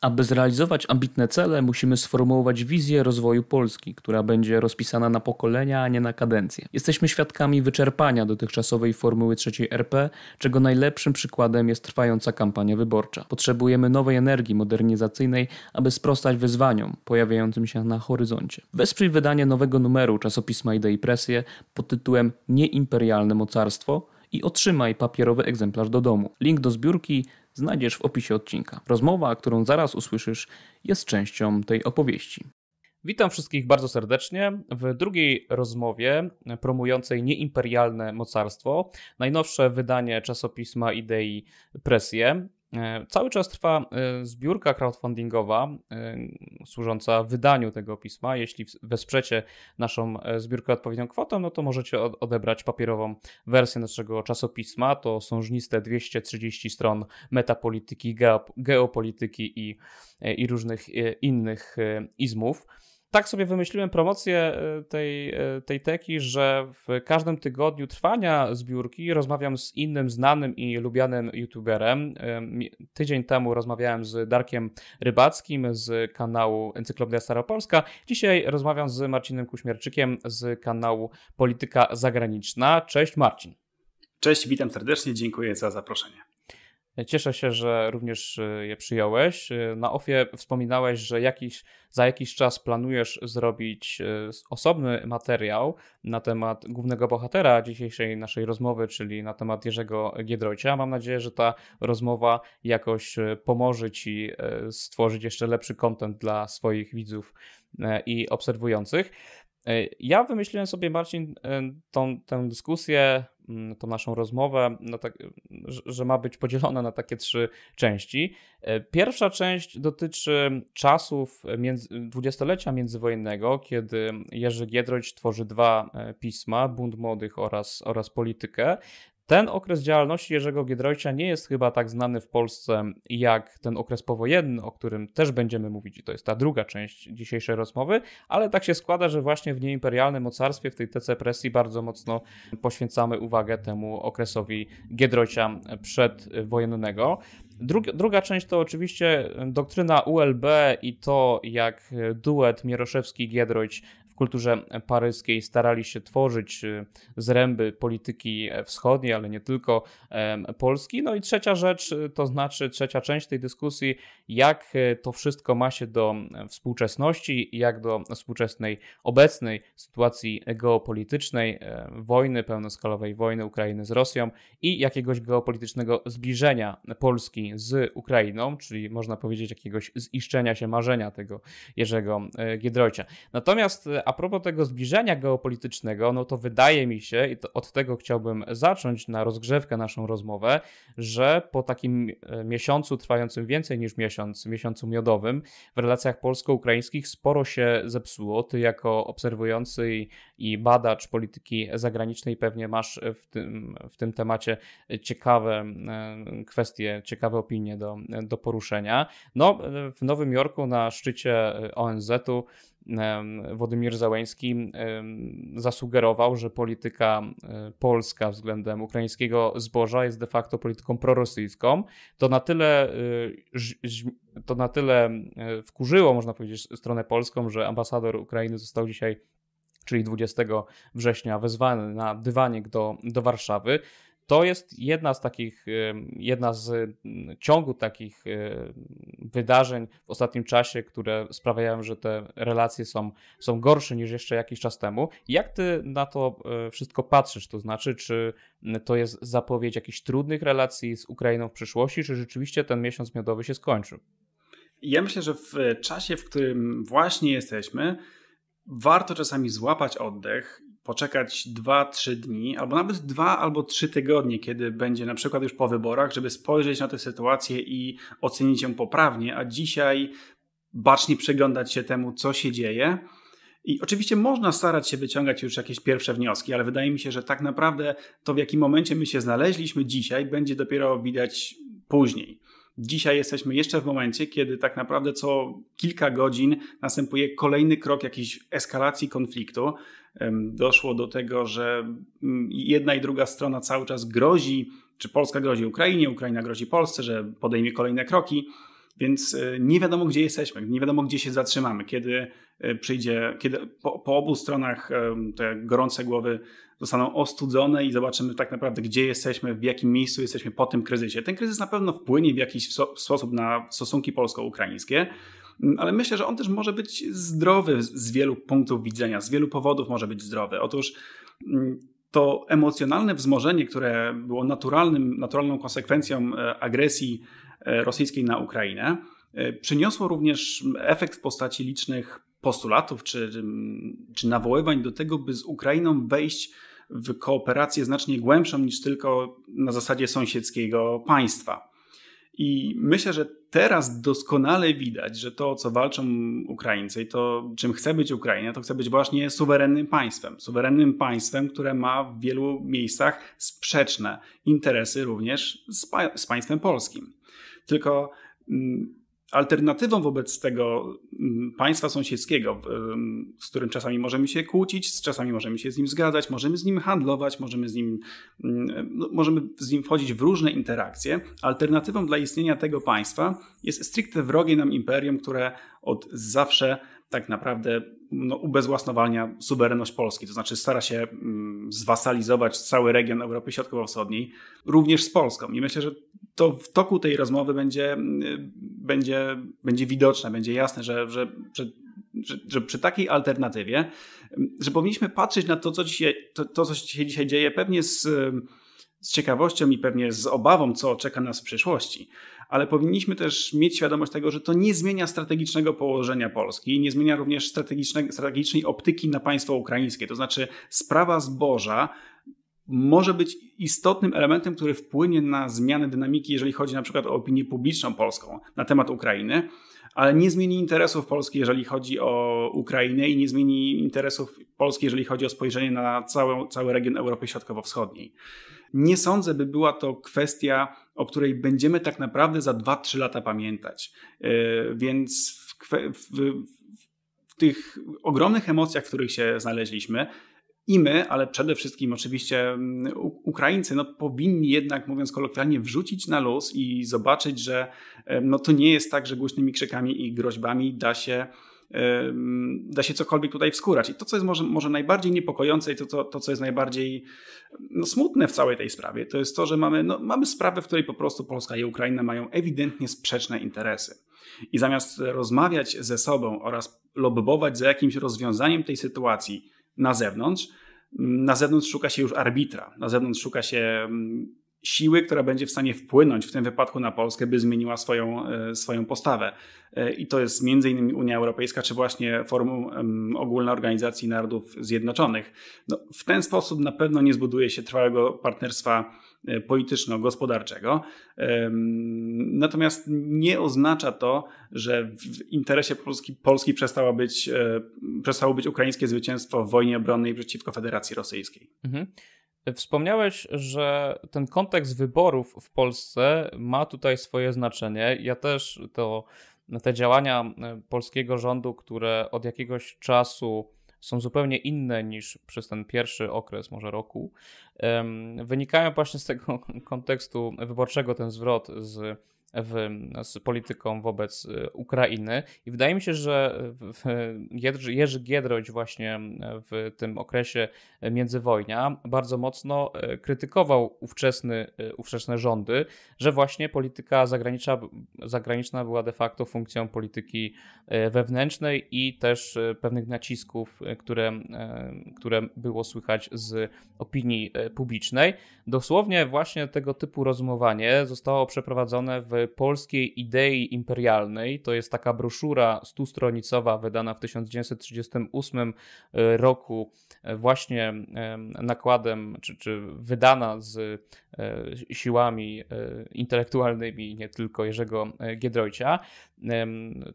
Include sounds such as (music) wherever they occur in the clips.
Aby zrealizować ambitne cele, musimy sformułować wizję rozwoju Polski, która będzie rozpisana na pokolenia, a nie na kadencję. Jesteśmy świadkami wyczerpania dotychczasowej formuły trzeciej RP, czego najlepszym przykładem jest trwająca kampania wyborcza. Potrzebujemy nowej energii modernizacyjnej, aby sprostać wyzwaniom pojawiającym się na horyzoncie. Wesprzyj wydanie nowego numeru czasopisma Idei Presję pod tytułem Nieimperialne mocarstwo i otrzymaj papierowy egzemplarz do domu. Link do zbiórki znajdziesz w opisie odcinka. Rozmowa, którą zaraz usłyszysz, jest częścią tej opowieści. Witam wszystkich bardzo serdecznie w drugiej rozmowie promującej nieimperialne mocarstwo, najnowsze wydanie czasopisma Idei Presję. E, cały czas trwa e, zbiórka crowdfundingowa e, służąca wydaniu tego pisma. Jeśli wesprzecie naszą zbiórkę odpowiednią kwotą, no to możecie odebrać papierową wersję naszego czasopisma. To są żniste 230 stron metapolityki, geopolityki i, i różnych innych izmów tak sobie wymyśliłem promocję e, tej, e, tej teki, że w każdym tygodniu trwania zbiórki rozmawiam z innym znanym i lubianym youtuberem. Tydzień temu rozmawiałem z Darkiem Rybackim z kanału Encyklopedia Staropolska. Dzisiaj rozmawiam z Marcinem Kuśmierczykiem z kanału Polityka Zagraniczna. Cześć Marcin. Cześć, witam serdecznie, dziękuję za zaproszenie. Cieszę się, że również e, je przyjąłeś. E, na OFIE wspominałeś, że jakiś, za jakiś czas planujesz zrobić e, osobny materiał na temat głównego bohatera dzisiejszej naszej rozmowy, czyli na temat Jerzego Giedroycia. Mam nadzieję, że ta rozmowa jakoś pomoże Ci stworzyć jeszcze lepszy kontent dla swoich widzów i obserwujących. Ja wymyśliłem sobie, Marcin, tą, tę dyskusję Mm, tą naszą rozmowę, no tak, że ma być podzielona na takie trzy części. E, pierwsza część dotyczy czasów dwudziestolecia międzywojennego, kiedy Jerzy Giedroyć tworzy dwa e, pisma, Bunt Młodych oraz, oraz Politykę. Ten okres działalności Jerzego Giedroycia nie jest chyba tak znany w Polsce jak ten okres powojenny, o którym też będziemy mówić i to jest ta druga część dzisiejszej rozmowy, ale tak się składa, że właśnie w nieimperialnym mocarstwie, w tej TC Presji bardzo mocno poświęcamy uwagę temu okresowi Giedroycia przedwojennego. Druga, druga część to oczywiście doktryna ULB i to, jak duet Mieroszewski-Giedroyć kulturze paryskiej starali się tworzyć y, zręby polityki wschodniej, ale nie tylko Polski. No i trzecia rzecz, y, to znaczy trzecia część tej dyskusji, jak y, to wszystko ma się do współczesności, jak do współczesnej, obecnej sytuacji geopolitycznej, wojny, pełnoskalowej wojny Ukrainy z Rosją i jakiegoś geopolitycznego zbliżenia Polski z Ukrainą, czyli można powiedzieć jakiegoś ziszczenia się marzenia tego Jerzego Giedroycia. Natomiast a propos tego zbliżenia geopolitycznego, no to wydaje mi się, i od tego chciałbym zacząć na rozgrzewkę naszą rozmowę, że po takim e, miesiącu trwającym więcej niż miesiąc, miesiącu miodowym, w relacjach polsko-ukraińskich sporo się zepsuło. Ty jako obserwujący i, badacz polityki zagranicznej pewnie masz w tym, w tym temacie ciekawe e, kwestie, ciekawe opinie do, do poruszenia. No, w Nowym Jorku na szczycie ONZ-u Władimir Załęski zasugerował, że polityka e, polska względem ukraińskiego zboża jest de facto polityką prorosyjską. To na tyle, e, to na tyle e, wkurzyło, można powiedzieć, stronę polską, że ambasador Ukrainy został dzisiaj czyli 20 września, wezwany na dywanik do, do Warszawy. To jest jedna z takich, jedna z mm, ciągu takich wydarzeń w ostatnim czasie, które sprawiają, że te relacje są, są gorsze niż jeszcze jakiś czas temu. Jak ty na to e, wszystko patrzysz? To znaczy, czy to jest zapowiedź jakichś trudnych relacji z Ukrainą w przyszłości, czy rzeczywiście ten miesiąc miodowy się skończył? Ja myślę, że w czasie, w którym właśnie jesteśmy, warto czasami złapać oddech poczekać 2-3 dni, albo nawet 2 albo 3 tygodnie, kiedy będzie na przykład już po wyborach, żeby spojrzeć na tę sytuację i ocenić ją poprawnie, a dzisiaj bacznie przyglądać się temu, co się dzieje. I oczywiście można starać się wyciągać już jakieś pierwsze wnioski, ale wydaje mi się, że tak naprawdę to, w jakim momencie my się znaleźliśmy dzisiaj, będzie dopiero widać później. Dzisiaj jesteśmy jeszcze w momencie, kiedy tak naprawdę co kilka godzin następuje kolejny krok jakiejś eskalacji konfliktu. Doszło do tego, że mm, jedna i druga strona cały czas grozi, czy Polska grozi Ukrainie, Ukraina grozi Polsce, że podejmie kolejne kroki. Więc nie wiadomo, gdzie jesteśmy, nie wiadomo, gdzie się zatrzymamy, kiedy przyjdzie, kiedy po, po obu stronach te gorące głowy zostaną ostudzone i zobaczymy tak naprawdę, gdzie jesteśmy, w jakim miejscu jesteśmy po tym kryzysie. Ten kryzys na pewno wpłynie w jakiś sposób na stosunki polsko-ukraińskie, ale myślę, że on też może być zdrowy z wielu punktów widzenia, z wielu powodów może być zdrowy. Otóż mm, to emocjonalne wzmożenie, które było naturalnym, naturalną konsekwencją e, agresji e, rosyjskiej na Ukrainę, e, przyniosło również efekt w postaci licznych postulatów czy, czy nawoływań do tego, by z Ukrainą wejść w kooperację znacznie głębszą niż tylko na zasadzie sąsiedzkiego państwa. I myślę, że teraz doskonale widać, że to, o co walczą Ukraińcy, to czym chce być Ukraina, to chce być właśnie suwerennym państwem. Suwerennym państwem, które ma w wielu miejscach sprzeczne interesy również z, pa z państwem polskim. Tylko mm, alternatywą wobec tego mm, państwa sąsiedzkiego, z którym czasami możemy się kłócić, czasami możemy się z nim zgadzać, możemy z nim handlować, możemy z nim, mm, no, możemy z nim wchodzić w różne interakcje. Alternatywą dla istnienia tego państwa jest stricte wrogie nam imperium, które od zawsze tak naprawdę no, ubezwłasnowalnia suwerenność Polski, to znaczy stara się mm, zwasalizować cały region Europy Środkowo-Wschodniej, również z Polską. I myślę, że to w toku tej rozmowy będzie, mm, będzie, będzie widoczne, będzie jasne, że, że, że, że, że przy takiej alternatywie, mm, że powinniśmy patrzeć na to, co, dzisiaj, to, to, co się dzisiaj dzieje, pewnie z, z ciekawością i pewnie z obawą, co czeka nas w przyszłości ale powinniśmy też mieć świadomość tego, że to nie zmienia strategicznego położenia Polski, nie zmienia również strategicznej optyki na państwo ukraińskie. To znaczy, sprawa zboża może być istotnym elementem, który wpłynie na zmianę dynamiki, jeżeli chodzi na przykład o opinię publiczną polską na temat Ukrainy, ale nie zmieni interesów Polski, jeżeli chodzi o Ukrainę i nie zmieni interesów Polski, jeżeli chodzi o spojrzenie na cały, cały region Europy Środkowo-Wschodniej. Nie sądzę, by była to kwestia, o której będziemy tak naprawdę za 2-3 lata pamiętać. E, więc w, w, w tych ogromnych emocjach, w których się znaleźliśmy, i my, ale przede wszystkim oczywiście Ukraińcy, no, powinni jednak, mówiąc kolokwialnie, wrzucić na luz i zobaczyć, że no, to nie jest tak, że głośnymi krzykami i groźbami da się da się cokolwiek tutaj wskórać. I to, co jest może, może najbardziej niepokojące i to, to, to co jest najbardziej no, smutne w całej tej sprawie, to jest to, że mamy, no, mamy sprawę, w której po prostu Polska i Ukraina mają ewidentnie sprzeczne interesy. I zamiast rozmawiać ze sobą oraz lobbować za jakimś rozwiązaniem tej sytuacji na zewnątrz, na zewnątrz szuka się już arbitra, na zewnątrz szuka się mm, siły, która będzie w stanie wpłynąć w tym wypadku na Polskę, by zmieniła swoją, e, swoją postawę. E, I to jest innymi Unia Europejska, czy właśnie Forum Ogólna Organizacji Narodów Zjednoczonych. No, w ten sposób na pewno nie zbuduje się trwałego partnerstwa e, polityczno-gospodarczego. Natomiast nie oznacza to, że w interesie Polski, Polski przestało być, przestało być ukraińskie zwycięstwo w wojnie obronnej przeciwko Federacji Rosyjskiej. Mhm. Wspomniałeś, że ten kontekst wyborów w Polsce ma tutaj swoje znaczenie. Ja też to te działania e, polskiego rządu, które od jakiegoś czasu są zupełnie inne niż przez ten pierwszy okres, może roku, wynikają właśnie z tego (laughs) kontekstu wyborczego, ten zwrot z w, z polityką wobec y, Ukrainy i wydaje mi się, że Jerzy Giedroć właśnie w tym okresie międzywojnia bardzo mocno e, krytykował ówczesny, e, ówczesne rządy, że właśnie polityka zagraniczna, zagraniczna była de facto funkcją polityki e, wewnętrznej i też pewnych nacisków, które, które było słychać z opinii publicznej. Dosłownie właśnie tego typu rozumowanie zostało przeprowadzone w polskiej idei imperialnej. To jest taka broszura stustronicowa wydana w 1938 e, roku e, właśnie nakładem, czy, czy wydana z e, siłami intelektualnymi nie tylko Jerzego Giedroycia.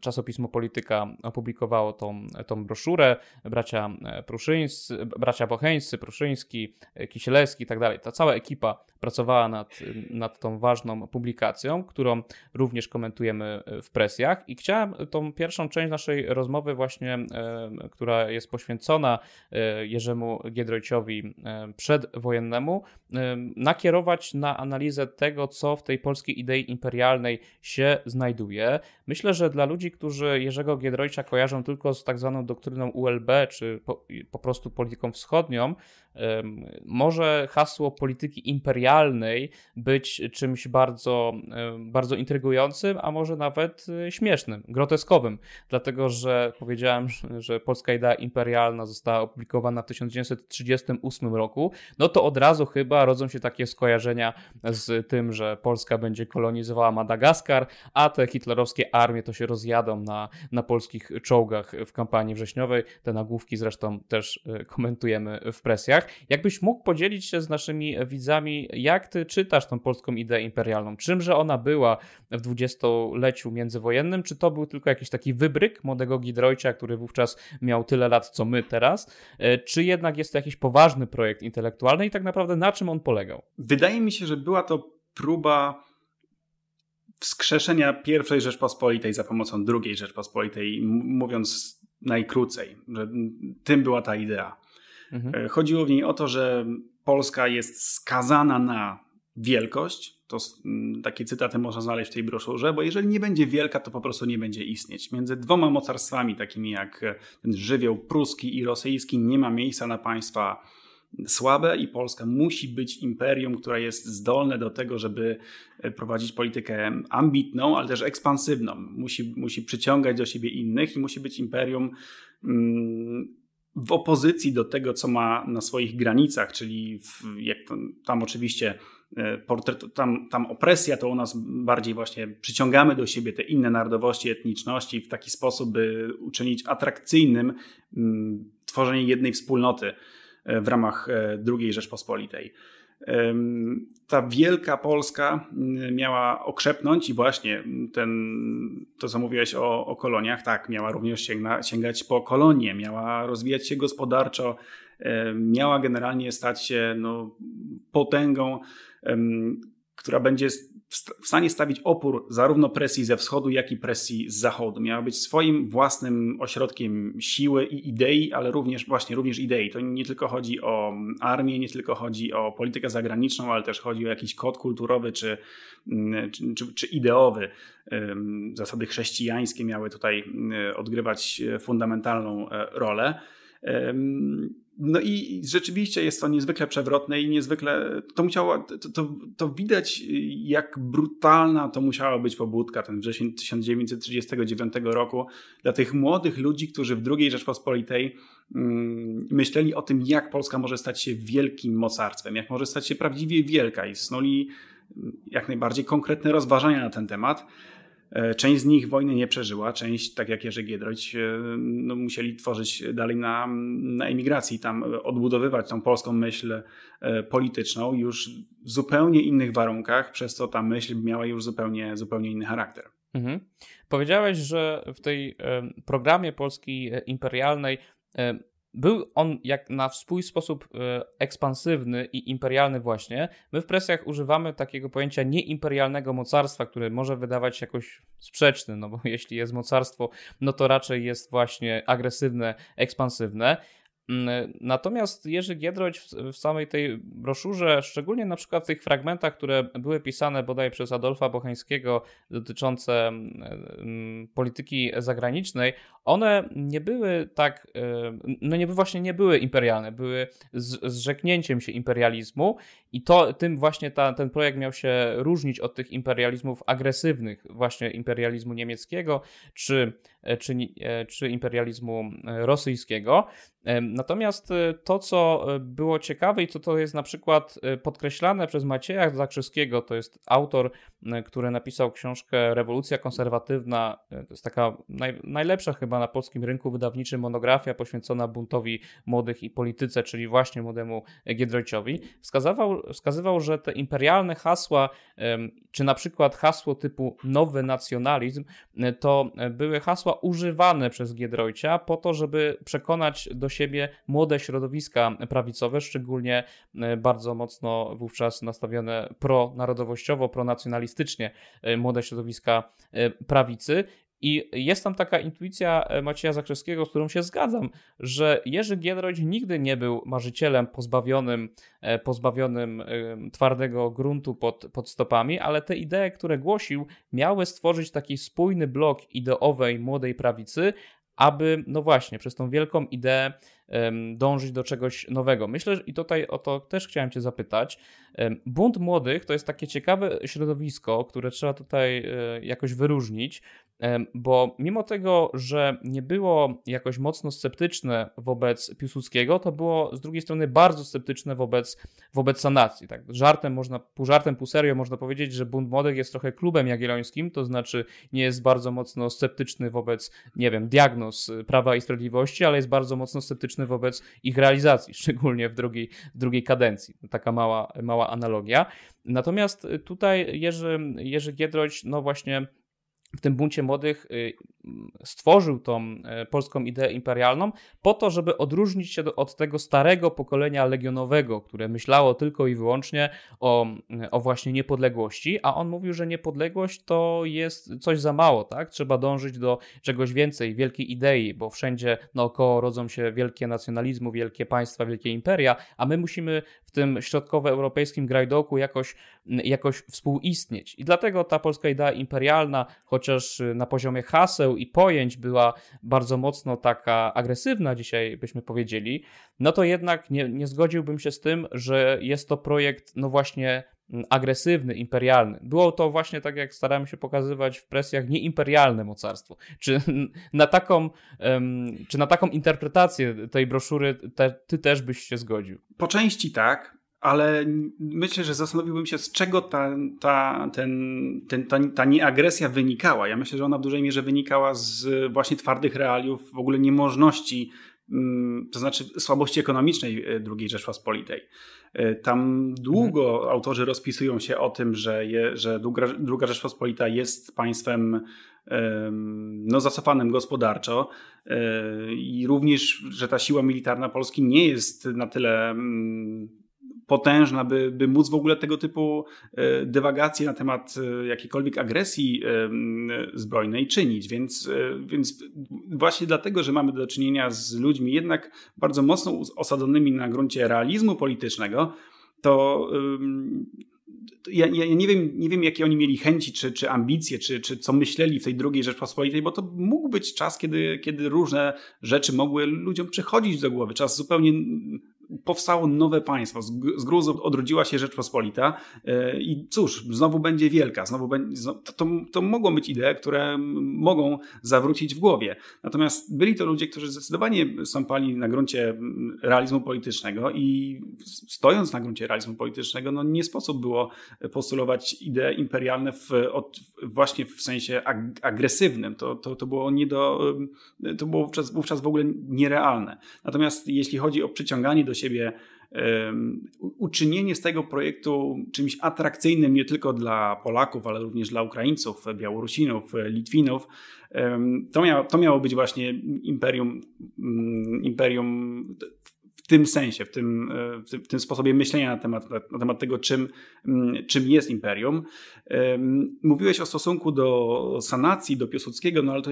Czasopismo Polityka opublikowało tą, tą broszurę, bracia Pruszyńscy, bracia Bocheńscy, Pruszyński, Kisielewski i tak dalej. Ta cała ekipa pracowała nad, nad tą ważną publikacją, którą również komentujemy w presjach i chciałem tą pierwszą część naszej rozmowy właśnie, która jest poświęcona Jerzemu Giedroyciowi przedwojennemu, nakierować na analizę tego, co w tej polskiej idei imperialnej się znajduje. Myślę, że dla ludzi, którzy Jerzego Giedroycia kojarzą tylko z tak zwaną doktryną ULB, czy po, po prostu polityką wschodnią, może hasło polityki imperialnej być czymś bardzo, bardzo intrygującym, a może nawet e, śmiesznym, groteskowym, dlatego że powiedziałem, że polska idea imperialna została opublikowana w 1938 roku, no to od razu chyba rodzą się takie skojarzenia z tym, że Polska będzie kolonizowała Madagaskar, a te hitlerowskie armie to się rozjadą na, na polskich czołgach w kampanii wrześniowej. Te nagłówki zresztą też e, komentujemy w presjach. Jakbyś mógł podzielić się z naszymi widzami, jak ty czytasz tą polską ideę imperialną? Czymże ona była w dwudziestoleciu międzywojennym? Czy to był tylko jakiś taki wybryk młodego Gidrojcia, który wówczas miał tyle lat, co my teraz? E, czy jednak jest to jakiś poważny projekt intelektualny i tak naprawdę na czym on polegał? Wydaje mi się, że była to próba wskrzeszenia pierwszej Rzeczpospolitej za pomocą drugiej Rzeczpospolitej, mówiąc najkrócej, że tym była ta idea. Mhm. E, chodziło w niej o to, że Polska jest skazana na wielkość. To takie cytaty można znaleźć w tej broszurze, bo jeżeli nie będzie wielka, to po prostu nie będzie istnieć. Między dwoma mocarstwami, takimi jak ten żywioł pruski i rosyjski, nie ma miejsca na państwa słabe i Polska musi być imperium, które jest zdolne do tego, żeby e, prowadzić politykę ambitną, ale też ekspansywną. Musi, musi przyciągać do siebie innych i musi być imperium mm, w opozycji do tego, co ma na swoich granicach, czyli w, jak tam, tam oczywiście e, portret, tam, tam opresja, to u nas bardziej właśnie przyciągamy do siebie te inne narodowości, etniczności w taki sposób, by uczynić atrakcyjnym mm, tworzenie jednej wspólnoty e, w ramach e, II Rzeczpospolitej ta wielka Polska mm, miała okrzepnąć i właśnie ten, to co mówiłeś o, o koloniach, tak, miała również sięgna, sięgać po kolonie, miała rozwijać się gospodarczo, miała generalnie stać się no, potęgą, która będzie w stanie stawić opór zarówno presji ze wschodu, jak i presji z zachodu. Miała być swoim własnym ośrodkiem siły i idei, ale również właśnie również idei. To nie tylko chodzi o armię, nie tylko chodzi o politykę zagraniczną, ale też chodzi o jakiś kod kulturowy czy, mm, czy, czy, ideowy. Zasady chrześcijańskie miały tutaj odgrywać fundamentalną e, rolę. No i rzeczywiście jest to niezwykle przewrotne i niezwykle, to musiało, to, to, to, widać jak brutalna to musiała być pobudka, ten wrzesień 1939 roku dla tych młodych ludzi, którzy w II Rzeczpospolitej mm, myśleli o tym, jak Polska może stać się wielkim mocarstwem, jak może stać się prawdziwie wielka i snuli jak najbardziej konkretne rozważania na ten temat. E, część z nich wojny nie przeżyła, część, tak jak Jerzy Giedroyć, e, no, musieli tworzyć dalej na, na emigracji, tam odbudowywać tą polską myśl e, polityczną już w zupełnie innych warunkach, przez co ta myśl miała już zupełnie, zupełnie inny charakter. Mhm. Powiedziałeś, że w tej programie Polski imperialnej był on jak na swój sposób e, ekspansywny i imperialny właśnie. My w presjach używamy takiego pojęcia nieimperialnego mocarstwa, które może wydawać się jakoś sprzeczne, no bo (laughs) jeśli jest mocarstwo, no to raczej jest właśnie agresywne, ekspansywne. Mm, natomiast Jerzy Giedroć w samej tej broszurze, szczególnie na przykład w tych fragmentach, które były pisane bodaj przez Adolfa Bocheńskiego dotyczące mm, mm, polityki zagranicznej, one nie były tak, e, no nie właśnie nie były imperialne, były z, zrzeknięciem się imperializmu i to tym właśnie ta, ten projekt miał się różnić od tych imperializmów agresywnych, właśnie imperializmu niemieckiego czy, e, czy, e, czy imperializmu rosyjskiego. Natomiast to, co było ciekawe i co to jest na przykład podkreślane przez Macieja Zakrzewskiego, to jest autor który napisał książkę Rewolucja konserwatywna. To jest taka naj, najlepsza chyba na polskim rynku wydawniczym monografia poświęcona buntowi młodych i polityce, czyli właśnie młodemu Giedroyciowi. Wskazywał, wskazywał, że te imperialne hasła, czy na przykład hasło typu nowy nacjonalizm, to były hasła używane przez Giedroycia po to, żeby przekonać do siebie młode środowiska prawicowe, szczególnie bardzo mocno wówczas nastawione pronarodowościowo, pronacjonalistycznie e, młode środowiska e, prawicy. I jest tam taka intuicja e, Macieja Zakrzewskiego, z którą się zgadzam, że Jerzy Giedroyć nigdy nie był marzycielem pozbawionym, pozbawionym twardego gruntu pod, pod stopami, ale te idee, które głosił, miały stworzyć taki spójny blok ideowej młodej prawicy, aby, no właśnie, przez tą wielką ideę dążyć do czegoś nowego. Myślę, że i tutaj o to też chciałem Cię zapytać. Bunt Młodych to jest takie ciekawe środowisko, które trzeba tutaj e, jakoś wyróżnić, bo mimo tego, że nie było jakoś mocno sceptyczne wobec Piłsudskiego, to było z drugiej strony bardzo sceptyczne wobec, wobec sanacji. Tak, żartem można, pół żartem, pół serio można powiedzieć, że Bunt Młodych jest trochę klubem jagiellońskim, to znaczy nie jest bardzo mocno sceptyczny wobec, nie wiem, diagnoz Prawa i Sprawiedliwości, ale jest bardzo mocno sceptyczny wobec ich realizacji, (laughs) szczególnie w drugiej, drugiej kadencji. Taka mała, mała analogia. Natomiast tutaj Jerzy, Jerzy Giedroć, no właśnie w tym buncie młodych y, stworzył tą e, polską ideę imperialną po to, żeby odróżnić się od tego starego pokolenia legionowego, które myślało tylko i wyłącznie o, o właśnie niepodległości, a on mówił, że niepodległość to jest coś za mało, tak? Trzeba dążyć do czegoś więcej, wielkiej idei, bo wszędzie naokoło rodzą się wielkie nacjonalizmy, wielkie państwa, wielkie imperia, a my musimy w tym środkowoeuropejskim grajdołku jakoś, jakoś współistnieć. I dlatego ta polska idea imperialna, chociaż na poziomie haseł i pojęć była bardzo mocno taka agresywna, dzisiaj byśmy powiedzieli, no to jednak nie, nie zgodziłbym się z tym, że jest to projekt, no właśnie mm, agresywny, imperialny. Było to właśnie tak, jak staramy się pokazywać w presjach, nieimperialne mocarstwo. Czy (laughs) na taką, um, czy na taką interpretację tej broszury te, ty też byś się zgodził? Po części tak ale myślę, że zastanowiłbym się, z czego ta, ta, ten, ten, ta, ta nieagresja wynikała. Ja myślę, że ona w dużej mierze wynikała z właśnie twardych realiów, w ogóle niemożności, mm, to znaczy słabości ekonomicznej e, II Rzeczpospolitej. E, tam długo mhm. autorzy rozpisują się o tym, że, je, że II Rzeczpospolita jest państwem no, zacofanym gospodarczo e, i również, że ta siła militarna Polski nie jest na tyle mm, potężna, by, by móc w ogóle tego typu e, dywagacje na temat e, jakiejkolwiek agresji e, zbrojnej czynić. Więc, więc właśnie dlatego, że mamy do czynienia z ludźmi jednak bardzo mocno osadzonymi na gruncie realizmu politycznego, to ja, ja, nie, wiem, nie wiem, jakie oni mieli chęci, czy, czy ambicje, czy, czy co myśleli w tej drugiej Rzeczpospolitej, bo to mógł być czas, kiedy, kiedy różne rzeczy mogły ludziom przychodzić do głowy. Czas zupełnie powstało nowe państwo, z gruzów odrodziła się Rzeczpospolita e, i cóż, znowu będzie wielka, znowu będzie, to, to mogą być idee, które mogą zawrócić w głowie. Natomiast byli to ludzie, którzy zdecydowanie stąpali na gruncie realizmu politycznego i stojąc na gruncie realizmu politycznego, no nie sposób było postulować idee imperialne w, od, właśnie w sensie ag agresywnym. To, to, to było nie do, to było wówczas, wówczas w ogóle nierealne. Natomiast jeśli chodzi o przyciąganie do siebie uczynienie z tego projektu czymś atrakcyjnym nie tylko dla Polaków, ale również dla Ukraińców, Białorusinów, Litwinów, to, miało, to miało być właśnie imperium, mm, imperium w tym sensie, w tym, w tym sposobie myślenia na temat, na temat tego, czym, mm, czym jest imperium. Mówiłeś o stosunku do sanacji, do Piłsudskiego, no ale to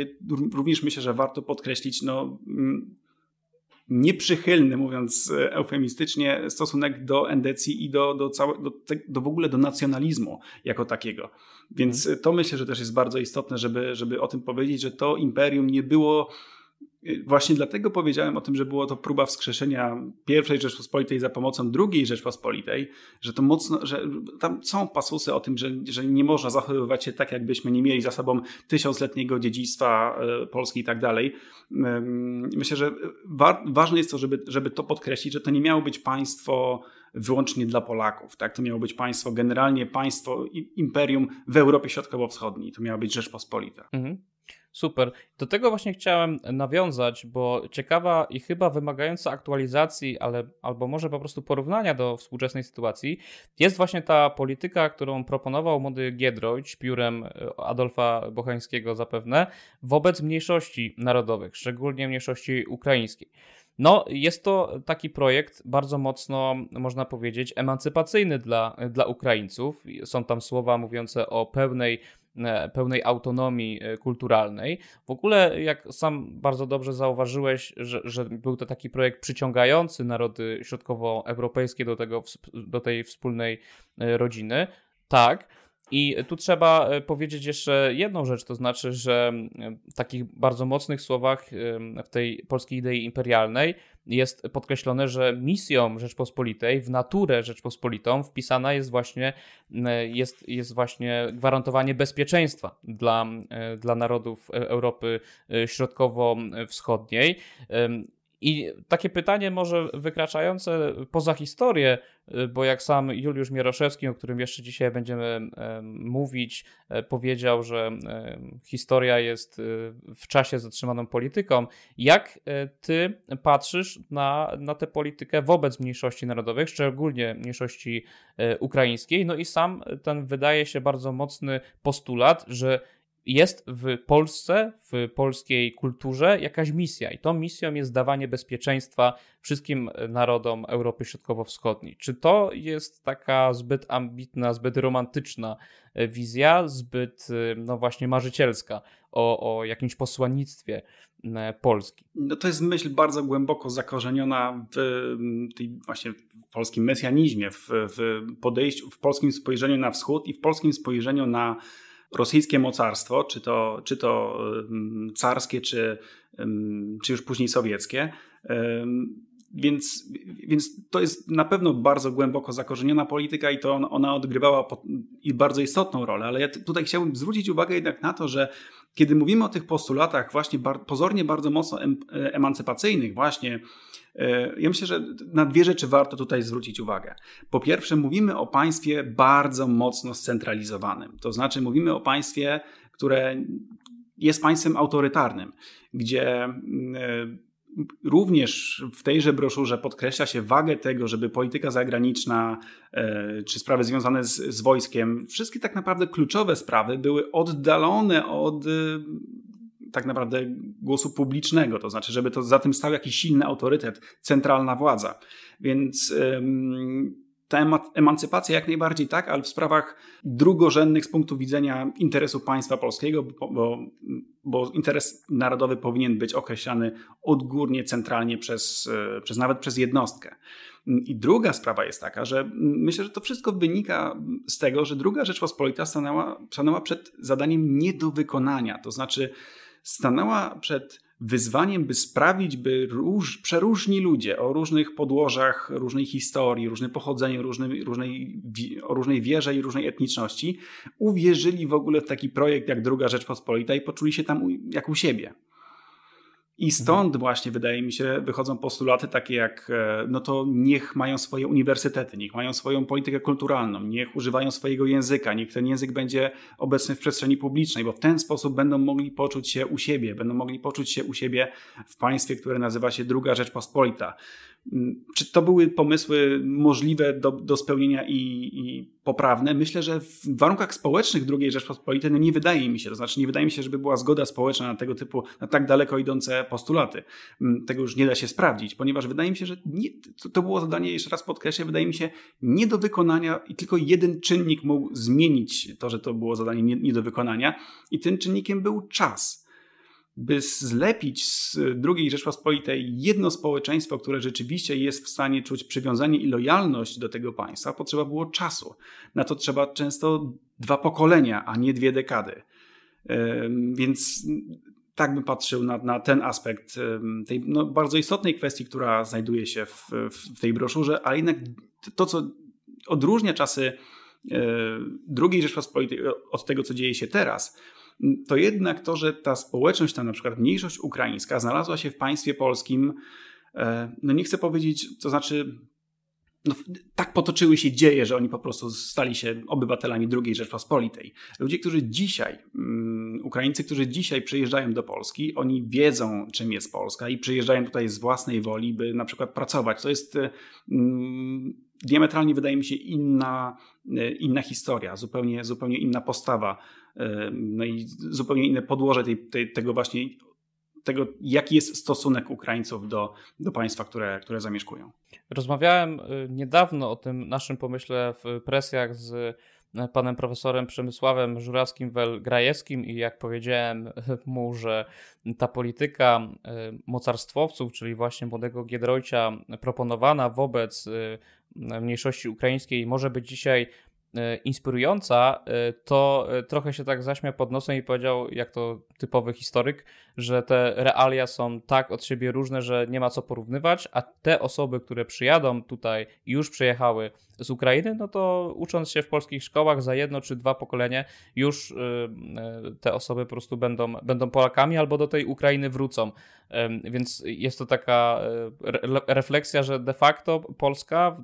również myślę, że warto podkreślić, no, mm, nieprzychylny, mówiąc e, eufemistycznie, stosunek do endecji i do, do, całe, do, do w ogóle do nacjonalizmu jako takiego. Więc mhm. to myślę, że też jest bardzo istotne, żeby, żeby o tym powiedzieć, że to imperium nie było Właśnie dlatego powiedziałem o tym, że było to próba wskrzeszenia pierwszej Rzeczpospolitej za pomocą drugiej Rzeczpospolitej, że to mocno, że tam są pasusy o tym, że, że nie można zachowywać się tak, jakbyśmy nie mieli za sobą tysiącletniego dziedzictwa e, Polski i tak dalej. Myślę, że wa ważne jest to, żeby, żeby to podkreślić, że to nie miało być państwo wyłącznie dla Polaków. Tak? To miało być państwo, generalnie państwo, imperium w Europie Środkowo-Wschodniej. To miała być Rzeczpospolita. Mhm. Super. Do tego właśnie chciałem nawiązać, bo ciekawa i chyba wymagająca aktualizacji, ale albo może po prostu porównania do współczesnej sytuacji, jest właśnie ta polityka, którą proponował młody Giedroyć piórem Adolfa Bochańskiego zapewne, wobec mniejszości narodowych, szczególnie mniejszości ukraińskiej. No, jest to taki projekt bardzo mocno, można powiedzieć, emancypacyjny dla, dla Ukraińców. Są tam słowa mówiące o pełnej E, pełnej autonomii e, kulturalnej. W ogóle, jak sam bardzo dobrze zauważyłeś, że, że był to taki projekt przyciągający narody środkowoeuropejskie do, tego, do tej wspólnej e, rodziny, tak. I tu trzeba powiedzieć jeszcze jedną rzecz, to znaczy, że w takich bardzo mocnych słowach w tej polskiej idei imperialnej jest podkreślone, że misją Rzeczpospolitej, w naturę Rzeczpospolitą wpisana jest właśnie, jest, jest właśnie gwarantowanie bezpieczeństwa dla, dla narodów Europy Środkowo-Wschodniej. I takie pytanie może wykraczające poza historię, y, bo jak sam Juliusz Mieroszewski, o którym jeszcze dzisiaj będziemy mówić, e, powiedział, że historia jest y, w czasie zatrzymaną polityką. Jak e, ty patrzysz na, na tę politykę wobec mniejszości narodowych, szczególnie mniejszości e, ukraińskiej? No i sam ten wydaje się bardzo mocny postulat, że jest w Polsce, w polskiej kulturze jakaś misja, i tą misją jest dawanie bezpieczeństwa wszystkim narodom Europy Środkowo-Wschodniej. Czy to jest taka zbyt ambitna, zbyt romantyczna e, wizja, zbyt, e, no właśnie, marzycielska o, o jakimś posłannictwie Polski? No to jest myśl bardzo głęboko zakorzeniona w tej właśnie w polskim mesjanizmie, w, w podejściu, w polskim spojrzeniu na wschód i w polskim spojrzeniu na rosyjskie mocarstwo, czy to, czy to carskie, czy, czy już później sowieckie. Więc, więc to jest na pewno bardzo głęboko zakorzeniona polityka i to ona odgrywała i bardzo istotną rolę, ale ja tutaj chciałbym zwrócić uwagę jednak na to, że kiedy mówimy o tych postulatach właśnie pozornie bardzo mocno emancypacyjnych, właśnie ja myślę, że na dwie rzeczy warto tutaj zwrócić uwagę. Po pierwsze, mówimy o państwie bardzo mocno scentralizowanym. To znaczy, mówimy o państwie, które jest państwem autorytarnym, gdzie mm, e, Również w tejże broszurze podkreśla się wagę tego, żeby polityka zagraniczna e, czy sprawy związane z, z, wojskiem, wszystkie tak naprawdę kluczowe sprawy były oddalone od tak naprawdę głosu publicznego, to znaczy, żeby to za tym stał jakiś silny autorytet, centralna władza. Więc ta emancypacja jak najbardziej tak, ale w sprawach drugorzędnych z punktu widzenia interesu państwa polskiego, bo, bo interes narodowy powinien być określany odgórnie, centralnie przez, e, przez nawet przez jednostkę. I druga sprawa jest taka, że myślę, że to wszystko wynika z tego, że druga Rzeczpospolita stanęła, stanęła przed zadaniem nie do wykonania. To znaczy, stanęła przed wyzwaniem, by sprawić, by róż, przeróżni ludzie o różnych podłożach, różnej historii, różnym pochodzeniu, różnej, różnej, o różnej wierze i różnej etniczności uwierzyli w ogóle w taki projekt jak Druga Rzeczpospolita i poczuli się tam jak u siebie. I stąd właśnie wydaje mi się wychodzą postulaty takie jak e, no to niech mają swoje uniwersytety, niech mają swoją politykę kulturalną, niech używają swojego języka, niech ten język będzie obecny w przestrzeni publicznej, bo w ten sposób będą mogli poczuć się u siebie, będą mogli poczuć się u siebie w państwie, które nazywa się Druga Rzeczpospolita. Mm, czy to były pomysły możliwe do, do spełnienia i, i, poprawne? Myślę, że w warunkach społecznych II Rzeczpospolitej no nie wydaje mi się, to znaczy nie wydaje mi się, żeby była zgoda społeczna na tego typu, na tak daleko idące postulaty. Mm, tego już nie da się sprawdzić, ponieważ wydaje mi się, że nie, to, to było zadanie, jeszcze raz podkreślę, wydaje mi się nie do wykonania i tylko jeden czynnik mógł zmienić to, że to było zadanie nie, nie do wykonania i tym czynnikiem był czas by zlepić z II Rzeczpospolitej jedno społeczeństwo, które rzeczywiście jest w stanie czuć przywiązanie i lojalność do tego państwa, potrzeba było czasu. Na to trzeba często dwa pokolenia, a nie dwie dekady. Więc tak bym patrzył na, na ten aspekt tej no, bardzo istotnej kwestii, która znajduje się w, w tej broszurze, ale jednak to, co odróżnia czasy e, II Rzeczpospolitej od tego, co dzieje się teraz, to jednak to, że ta społeczność, ta na przykład mniejszość ukraińska znalazła się w państwie polskim, e, no nie chcę powiedzieć, to znaczy no, tak potoczyły się dzieje, że oni po prostu stali się obywatelami II Rzeczpospolitej. Ludzie, którzy dzisiaj, um, Ukraińcy, którzy dzisiaj przyjeżdżają do Polski, oni wiedzą, czym jest Polska i przyjeżdżają tutaj z własnej woli, by na przykład pracować. To jest um, diametralnie, wydaje mi się, inna, e, inna historia, zupełnie, zupełnie inna postawa, e, no i zupełnie inne podłoże tej, tej, tego właśnie tego, jaki jest stosunek Ukraińców do, do państwa, które, które zamieszkują. Rozmawiałem y, niedawno o tym naszym pomyśle w presjach z panem profesorem Przemysławem Żurawskim-Welgrajewskim i jak powiedziałem (laughs) mu, że ta polityka mocarstwowców, czyli właśnie młodego Giedroycia proponowana wobec mniejszości ukraińskiej może być dzisiaj E, inspirująca, e, to e, trochę się tak zaśmiał pod nosem i powiedział, jak to typowy historyk, że te realia są tak od siebie różne, że nie ma co porównywać, a te osoby, które przyjadą tutaj i już przyjechały z Ukrainy, no to ucząc się w polskich szkołach za jedno czy dwa pokolenie, już te osoby po prostu będą, będą Polakami albo do tej Ukrainy wrócą. Więc jest to taka refleksja, że de facto Polska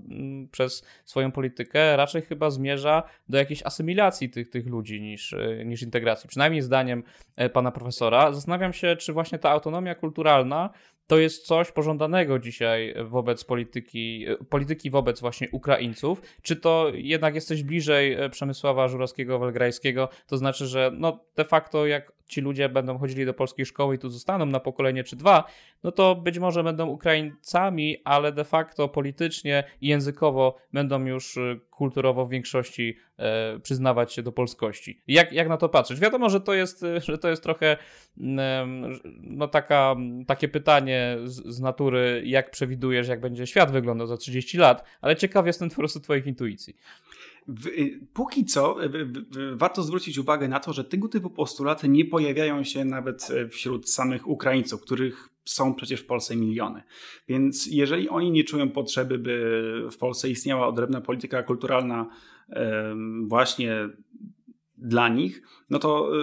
przez swoją politykę raczej chyba zmierza do jakiejś asymilacji tych, tych ludzi niż, niż integracji. Przynajmniej zdaniem e, pana profesora. Zastanawiam się, czy właśnie ta autonomia kulturalna to jest coś pożądanego dzisiaj wobec polityki, polityki wobec właśnie Ukraińców. Czy to jednak jesteś bliżej e, Przemysława Żurawskiego-Welgrajskiego? To znaczy, że no de facto jak ci ludzie będą chodzili do polskiej szkoły i tu zostaną na pokolenie czy dwa, no to być może będą Ukraińcami, ale de facto politycznie i językowo będą już y, kulturowo w większości e, przyznawać się do polskości. Jak, jak na to patrzeć? Wiadomo, że to jest, y, że to jest trochę no taka, takie pytanie z, z natury, jak przewidujesz, jak będzie świat wyglądał za 30 lat, ale ciekaw jestem po prostu twoich intuicji. Y, póki co y, warto zwrócić uwagę na to, że tego typu postulaty nie pojawiają się nawet e, wśród samych Ukraińców, których są przecież w Polsce miliony. Więc jeżeli oni nie czują potrzeby, by w Polsce istniała odrębna polityka kulturalna właśnie dla nich, no to y,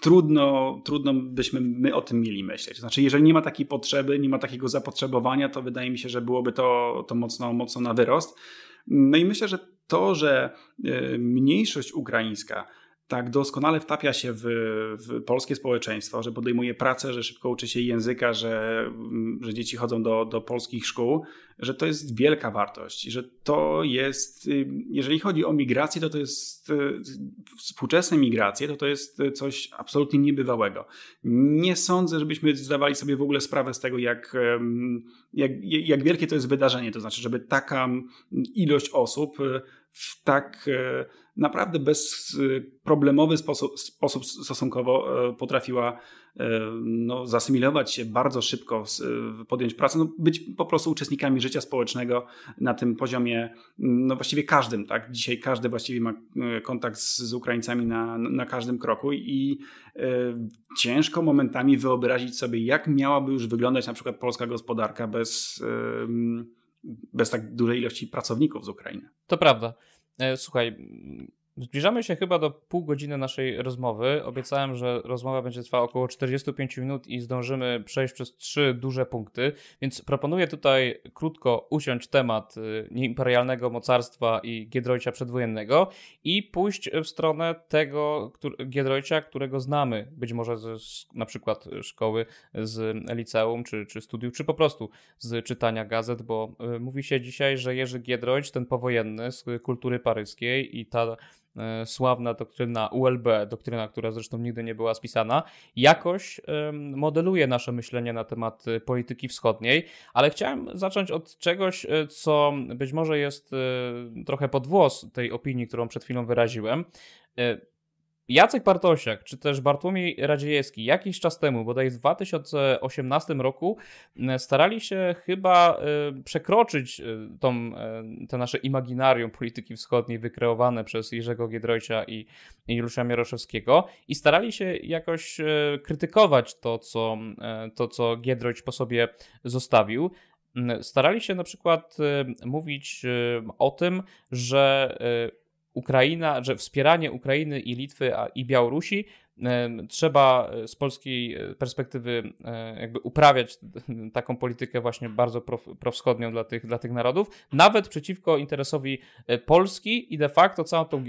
trudno, trudno byśmy my o tym mieli myśleć. Znaczy, jeżeli nie ma takiej potrzeby, nie ma takiego zapotrzebowania, to wydaje mi się, że byłoby to, to mocno, mocno na wyrost. No i myślę, że to, że e, mniejszość ukraińska tak doskonale wtapia się w, w, polskie społeczeństwo, że podejmuje pracę, że szybko uczy się języka, że, mm, że dzieci chodzą do, do polskich szkół, że to jest wielka wartość, że to jest, y, jeżeli chodzi o migrację, to to jest y, współczesne migracje, to to jest coś absolutnie niebywałego. Nie sądzę, żebyśmy zdawali sobie w ogóle sprawę z tego, jak, jak, jak wielkie to jest wydarzenie, to znaczy, żeby taka ilość osób y, w tak e, naprawdę bezproblemowy sposób, sposób stosunkowo e, potrafiła e, no, zasymilować się bardzo szybko, podjąć pracę, no, być po prostu uczestnikami życia społecznego na tym poziomie, no właściwie każdym, tak? Dzisiaj każdy właściwie ma kontakt z, z Ukraińcami na, na każdym kroku i ciężko momentami wyobrazić sobie, jak miałaby już wyglądać na przykład polska gospodarka bez bez tak dużej ilości pracowników z Ukrainy. To prawda. E, słuchaj, Zbliżamy się chyba do pół godziny naszej rozmowy. Obiecałem, że rozmowa będzie trwała około 45 minut i zdążymy przejść przez trzy duże punkty, więc proponuję tutaj krótko usiąść temat y, nieimperialnego mocarstwa i Giedroycia przedwojennego i pójść w stronę tego który, którego znamy, być może z, na przykład szkoły, z liceum, czy, czy studiów, czy po prostu z czytania gazet, bo y, mówi się dzisiaj, że Jerzy Giedroyć, ten powojenny z kultury paryskiej i ta sławna doktryna ULB, doktryna, która zresztą nigdy nie była spisana, jakoś modeluje nasze myślenie na temat e, polityki wschodniej, ale chciałem zacząć od czegoś, e, co być może jest trochę podwłos tej opinii, którą przed chwilą wyraziłem. Jacek Bartosiak, czy też Bartłomiej Radziejewski jakiś czas temu, bodaj w 2018 roku, starali się chyba y, przekroczyć y, tą, te nasze imaginarium polityki wschodniej wykreowane przez Jerzego Giedroycia i Juliusza Mieroszewskiego i starali się jakoś krytykować to, co, to, co Giedroyć po sobie zostawił. Starali się na przykład mówić o tym, że Ukraina, że wspieranie Ukrainy i Litwy i Białorusi trzeba z polskiej perspektywy jakby uprawiać taką politykę właśnie bardzo prowschodnią dla tych, dla tych narodów, nawet przeciwko interesowi Polski i de facto całą tą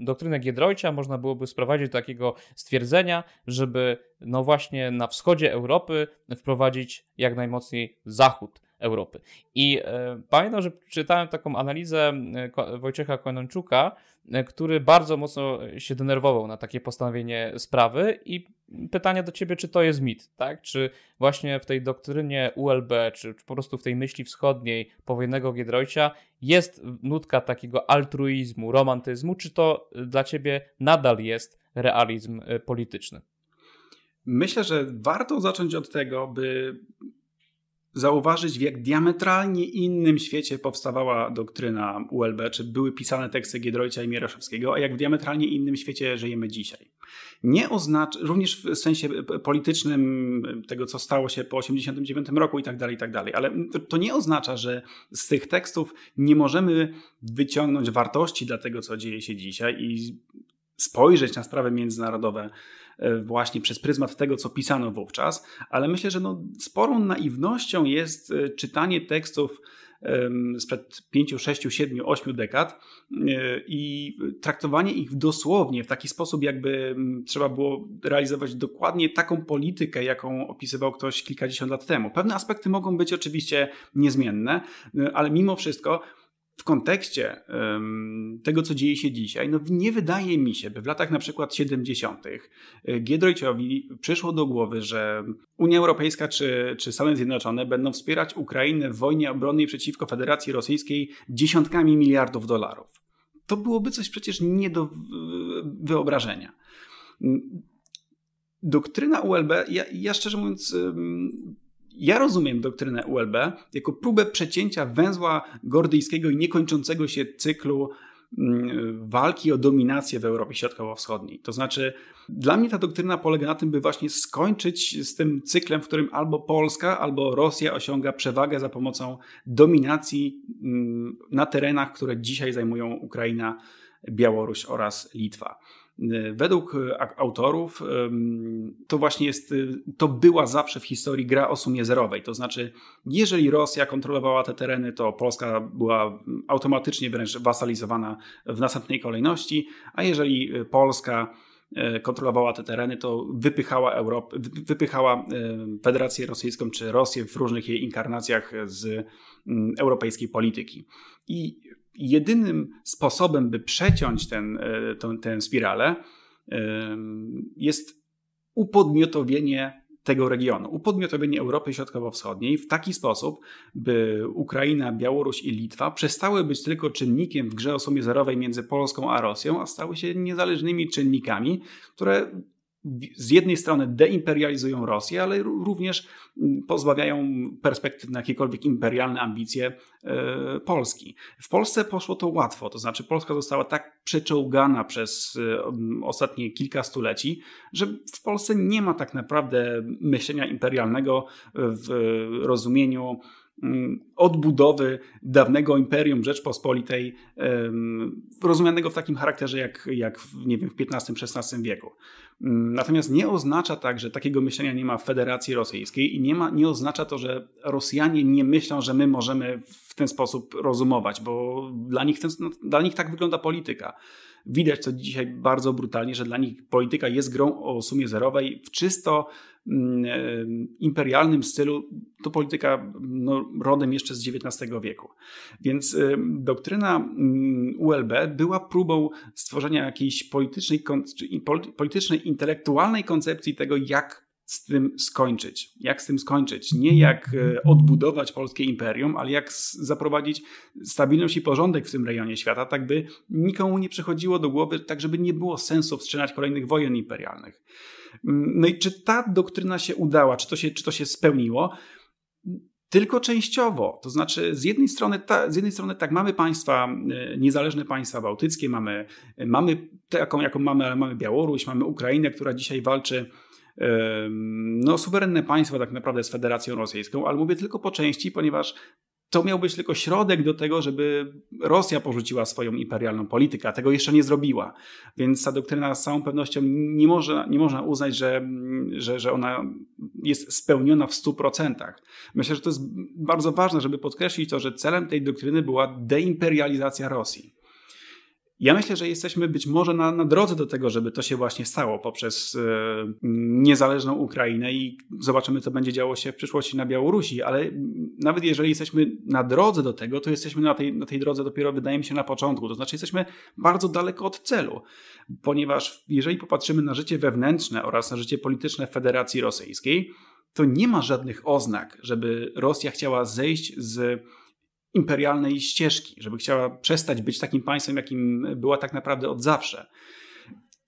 doktrynę Giedroycia można byłoby sprowadzić do takiego stwierdzenia, żeby no właśnie na wschodzie Europy wprowadzić jak najmocniej zachód Europy. I e, pamiętam, że czytałem taką analizę e, Wojciecha Konączuka, e, który bardzo mocno się denerwował na takie postanowienie sprawy i pytanie do ciebie, czy to jest mit, tak? Czy właśnie w tej doktrynie ULB, czy, czy po prostu w tej myśli wschodniej powojennego Giedroycia jest nutka takiego altruizmu, romantyzmu, czy to dla ciebie nadal jest realizm polityczny? Myślę, że warto zacząć od tego, by zauważyć, w jak diametralnie innym świecie powstawała doktryna ULB, czy były pisane teksty Giedroycia i Mieroszewskiego, a jak w diametralnie innym świecie żyjemy dzisiaj. Nie oznacza, również w sensie politycznym tego, co stało się po 1989 roku i tak dalej, i tak dalej, ale to nie oznacza, że z tych tekstów nie możemy wyciągnąć wartości dla tego, co dzieje się dzisiaj i spojrzeć na sprawy międzynarodowe właśnie przez pryzmat tego, co pisano wówczas, ale myślę, że no, sporą naiwnością jest e, czytanie tekstów sprzed 5, 6, 7, 8 dekad e, i traktowanie ich dosłownie w taki sposób, jakby trzeba było realizować dokładnie taką politykę, jaką opisywał ktoś kilkadziesiąt lat temu. Pewne aspekty mogą być oczywiście niezmienne, ale mimo wszystko w kontekście um, tego, co dzieje się dzisiaj, no nie wydaje mi się, by w latach na przykład 70. E, Giedroyciowi przyszło do głowy, że Unia Europejska czy, czy Stany Zjednoczone będą wspierać Ukrainę w wojnie obronnej przeciwko Federacji Rosyjskiej dziesiątkami miliardów dolarów. To byłoby coś przecież nie do wyobrażenia. Doktryna ULB, ja, ja szczerze mówiąc, ja rozumiem doktrynę ULB jako próbę przecięcia węzła gordyjskiego i niekończącego się cyklu mm, walki o dominację w Europie Środkowo-Wschodniej. To znaczy, dla mnie ta doktryna polega na tym, by właśnie skończyć z tym cyklem, w którym albo Polska, albo Rosja osiąga przewagę za pomocą dominacji mm, na terenach, które dzisiaj zajmują Ukraina, Białoruś oraz Litwa. Według e, autorów to właśnie jest, y, to była zawsze w historii gra o sumie zerowej. To znaczy, jeżeli Rosja kontrolowała te tereny, to Polska była automatycznie wręcz wasalizowana w następnej kolejności, a jeżeli Polska e, kontrolowała te tereny, to wypychała, Europę, wypychała e, Federację Rosyjską czy Rosję w różnych jej inkarnacjach z europejskiej polityki. I jedynym sposobem, by przeciąć ten, e, tę, tę spiralę, e, jest upodmiotowienie tego regionu, upodmiotowienie Europy Środkowo-Wschodniej w taki sposób, by Ukraina, Białoruś i Litwa przestały być tylko czynnikiem w grze o sumie zerowej między Polską a Rosją, a stały się niezależnymi czynnikami, które z jednej strony deimperializują Rosję, ale również mm, pozbawiają perspektyw na jakiekolwiek imperialne ambicje e, Polski. W Polsce poszło to łatwo, to znaczy Polska została tak przeczołgana przez e, ostatnie kilka stuleci, że w Polsce nie ma tak naprawdę myślenia imperialnego w rozumieniu Mm, odbudowy dawnego Imperium Rzeczpospolitej, rozumianego w takim charakterze jak, jak nie wiem, w XV-XVI wieku. Mm, natomiast nie oznacza tak, że takiego myślenia nie ma w Federacji Rosyjskiej i nie, ma, nie oznacza to, że Rosjanie nie myślą, że my możemy w ten sposób rozumować, bo dla nich, ten, no, dla nich tak wygląda polityka. Widać to dzisiaj bardzo brutalnie, że dla nich polityka jest grą o sumie zerowej w czysto Mm, e, imperialnym stylu, to polityka no, rodem jeszcze z XIX wieku. Więc e, doktryna mm, ULB była próbą stworzenia jakiejś politycznej, politycznej intelektualnej koncepcji tego, jak z tym skończyć. Jak z tym skończyć? Nie jak e, odbudować polskie imperium, ale jak zaprowadzić stabilność i porządek w tym rejonie świata, tak by nikomu nie przychodziło do głowy, tak żeby nie było sensu wstrzymać kolejnych wojen imperialnych. Mm, no i czy ta doktryna się udała, czy to się, czy to się spełniło? Tylko częściowo. To znaczy, z jednej strony, ta, z jednej strony tak, mamy państwa, e, niezależne państwa bałtyckie, mamy, mamy taką, jaką mamy, ale mamy Białoruś, mamy Ukrainę, która dzisiaj walczy no, suwerenne państwo tak naprawdę z Federacją Rosyjską, ale mówię tylko po części, ponieważ to miał być tylko środek do tego, żeby Rosja porzuciła swoją imperialną politykę, a tego jeszcze nie zrobiła. Więc ta doktryna z całą pewnością nie można, nie można uznać, że, że, że ona jest spełniona w 100%. Myślę, że to jest bardzo ważne, żeby podkreślić to, że celem tej doktryny była deimperializacja Rosji. Ja myślę, że jesteśmy być może na, na drodze do tego, żeby to się właśnie stało poprzez e, niezależną Ukrainę i zobaczymy, co będzie działo się w przyszłości na Białorusi, ale nawet jeżeli jesteśmy na drodze do tego, to jesteśmy na tej, na tej drodze dopiero, wydaje mi się, na początku. To znaczy, jesteśmy bardzo daleko od celu, ponieważ jeżeli popatrzymy na życie wewnętrzne oraz na życie polityczne Federacji Rosyjskiej, to nie ma żadnych oznak, żeby Rosja chciała zejść z imperialnej ścieżki, żeby chciała przestać być takim państwem, jakim była tak naprawdę od zawsze.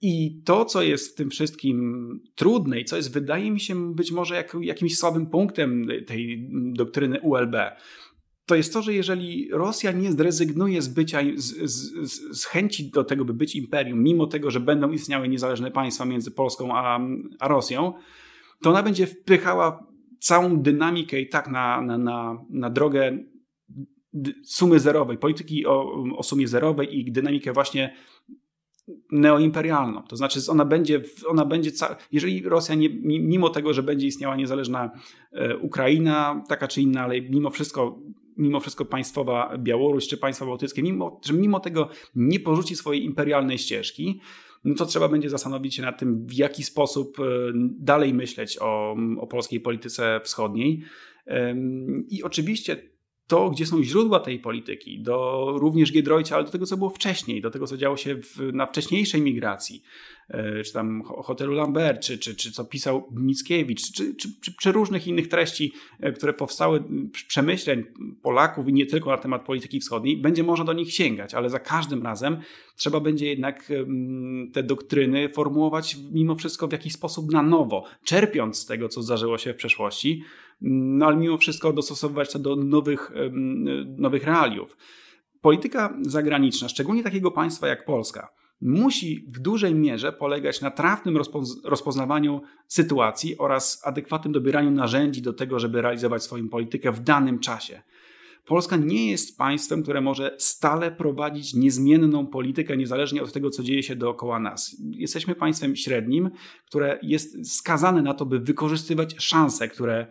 I to, co jest w tym wszystkim trudne i co jest, wydaje mi się, być może jak, jakimś słabym punktem tej doktryny ULB, to jest to, że jeżeli Rosja nie zrezygnuje z bycia, z, z, z, chęci do tego, by być imperium, mimo tego, że będą istniały niezależne państwa między Polską a, a Rosją, to ona będzie wpychała całą dynamikę i tak na, na, na, na drogę sumy zerowej, polityki o, o sumie zerowej i dynamikę właśnie neoimperialną. To znaczy, ona będzie, ona będzie jeżeli Rosja, nie, mimo tego, że będzie istniała niezależna e, Ukraina, taka czy inna, ale mimo wszystko, mimo wszystko państwowa Białoruś czy państwa bałtyckie, mimo, że mimo tego nie porzuci swojej imperialnej ścieżki, no to trzeba będzie zastanowić się nad tym, w jaki sposób e, dalej myśleć o, o polskiej polityce wschodniej. I oczywiście to, gdzie są źródła tej polityki, do również Giedroycia, ale do tego, co było wcześniej, do tego, co działo się w, na wcześniejszej migracji, czy tam hotelu Lambert, czy, czy, czy co pisał Mickiewicz, czy, czy, czy, czy różnych innych treści, e, które powstały, przemyśleń Polaków i nie tylko na temat polityki wschodniej, będzie można do nich sięgać, ale za każdym razem trzeba będzie jednak te doktryny formułować mimo wszystko w jakiś sposób na nowo, czerpiąc z tego, co zdarzyło się w przeszłości, no ale mimo wszystko dostosowywać to do nowych, nowych realiów. Polityka zagraniczna, szczególnie takiego państwa jak Polska, musi w dużej mierze polegać na trafnym rozpoznawaniu sytuacji oraz adekwatnym dobieraniu narzędzi do tego, żeby realizować swoją politykę w danym czasie. Polska nie jest państwem, które może stale prowadzić niezmienną politykę, niezależnie od tego, co dzieje się dookoła nas. Jesteśmy państwem średnim, które jest skazane na to, by wykorzystywać szanse, które,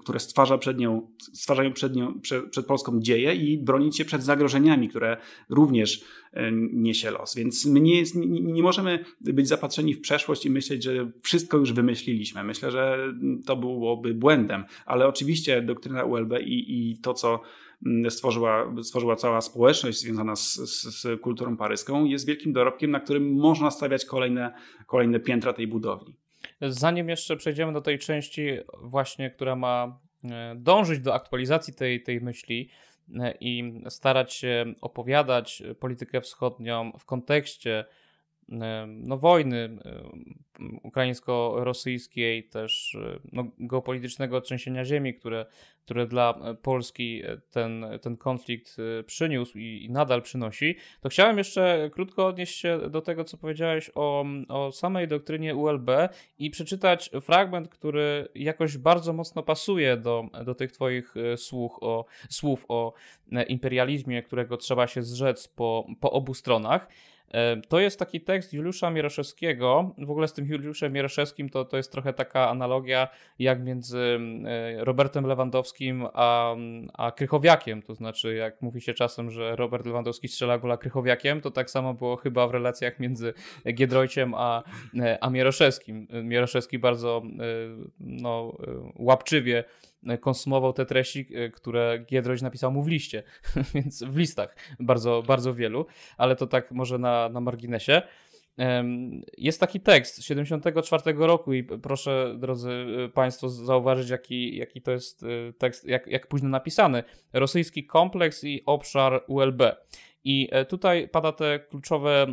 które stwarza przed nią, stwarzają przed, nią, przed, przed Polską dzieje i bronić się przed zagrożeniami, które również e, niesie los. Więc my nie, jest, nie, nie możemy być zapatrzeni w przeszłość i myśleć, że wszystko już wymyśliliśmy. Myślę, że to byłoby błędem, ale oczywiście doktryna ULB i, i to, co mm, stworzyła, stworzyła cała społeczność związana z, z, z, kulturą paryską, jest wielkim dorobkiem, na którym można stawiać kolejne, kolejne piętra tej budowli. Zanim jeszcze przejdziemy do tej części właśnie, która ma e, dążyć do aktualizacji tej, tej myśli e, i starać się opowiadać politykę wschodnią w kontekście no, wojny ukraińsko-rosyjskiej, też no, geopolitycznego trzęsienia ziemi, które, które dla Polski ten, ten konflikt przyniósł i, i, nadal przynosi, to chciałem jeszcze krótko odnieść się do tego, co powiedziałeś o, o samej doktrynie ULB i przeczytać fragment, który jakoś bardzo mocno pasuje do, do tych Twoich słów o, słów o imperializmie, którego trzeba się zrzec po, po obu stronach. E, to jest taki tekst Juliusza Mieroszewskiego. W ogóle z tym Juliuszem Mieroszewskim to, to jest trochę taka analogia jak między e, Robertem Lewandowskim a, a Krychowiakiem. To znaczy, jak mówi się czasem, że Robert Lewandowski strzela gola Krychowiakiem, to tak samo było chyba w relacjach między Giedroyciem a, e, a Mieroszewskim. Mieroszewski bardzo no, łapczywie konsumował te treści, e, które Giedroyć napisał mu w liście, (laughs) więc w listach bardzo, bardzo wielu, ale to tak może na, na marginesie. Jest taki tekst z 74 roku i proszę, drodzy e, Państwo, zauważyć, jaki, jaki to jest e, tekst, jak, jak późno napisany. Rosyjski kompleks i obszar ULB. I tutaj pada te kluczowe,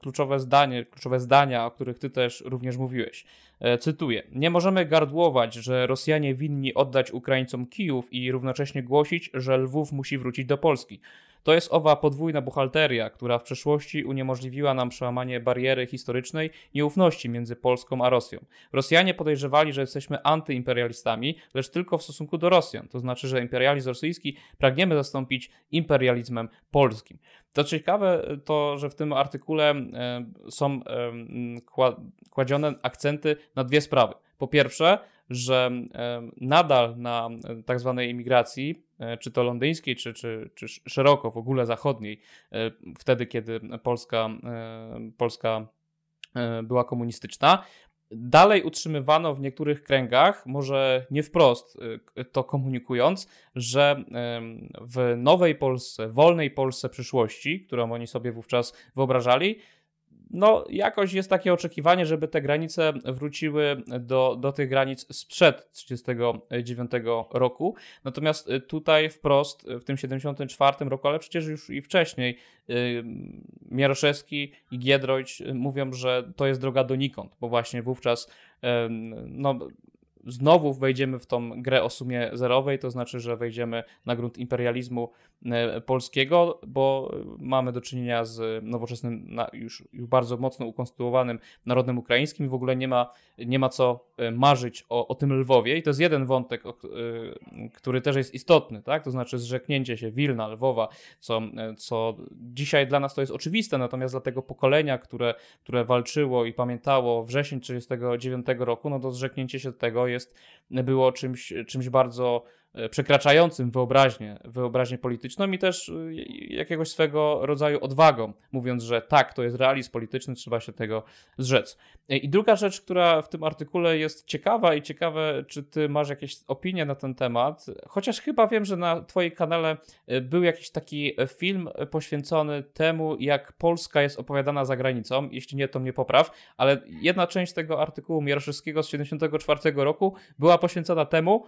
kluczowe zdanie, kluczowe zdania, o których ty też również mówiłeś. E, cytuję: Nie możemy gardłować, że Rosjanie winni oddać Ukraińcom Kijów i równocześnie głosić, że Lwów musi wrócić do Polski. To jest owa podwójna buchalteria, która w przeszłości uniemożliwiła nam przełamanie bariery historycznej nieufności między Polską a Rosją. Rosjanie podejrzewali, że jesteśmy antyimperialistami, lecz tylko w stosunku do Rosjan. To znaczy, że imperializm rosyjski pragniemy zastąpić imperializmem polskim. To ciekawe to, że w tym artykule e, są e, kładzione akcenty na dwie sprawy. Po pierwsze, że nadal na tak zwanej imigracji, czy to londyńskiej, czy, czy, czy szeroko w ogóle zachodniej, wtedy kiedy Polska, Polska była komunistyczna, dalej utrzymywano w niektórych kręgach, może nie wprost to komunikując, że w nowej Polsce, wolnej Polsce przyszłości, którą oni sobie wówczas wyobrażali, no jakoś jest takie oczekiwanie, żeby te granice wróciły do, do tych granic sprzed 1939 roku. Natomiast y, tutaj wprost w tym 74 roku, ale przecież już i wcześniej, y, Mieroszewski i Giedroyć mówią, że to jest droga donikąd, bo właśnie wówczas no, znowu wejdziemy w tą grę o sumie zerowej, to znaczy, że wejdziemy na grunt imperializmu polskiego, bo mamy do czynienia z nowoczesnym, już, już bardzo mocno ukonstytuowanym narodem ukraińskim i w ogóle nie ma, nie ma co e, marzyć o, o tym Lwowie i to jest jeden wątek, e, który też jest istotny, tak? to znaczy zrzeknięcie się Wilna, Lwowa, co, co dzisiaj dla nas to jest oczywiste, natomiast dla tego pokolenia, które, które walczyło i pamiętało wrzesień 1939 roku, no to zrzeknięcie się tego jest, było czymś, czymś bardzo E, przekraczającym wyobraźnię, wyobraźnię polityczną i też e, jakiegoś swego rodzaju odwagą, mówiąc, że tak, to jest realizm polityczny, trzeba się tego zrzec. E, I druga rzecz, która w tym artykule jest ciekawa i ciekawe, czy ty masz jakieś opinie na ten temat, chociaż chyba wiem, że na twojej kanale był jakiś taki film poświęcony temu, jak Polska jest opowiadana za granicą, jeśli nie, to mnie popraw, ale jedna część tego artykułu Mieroszewskiego z 1974 roku była poświęcona temu,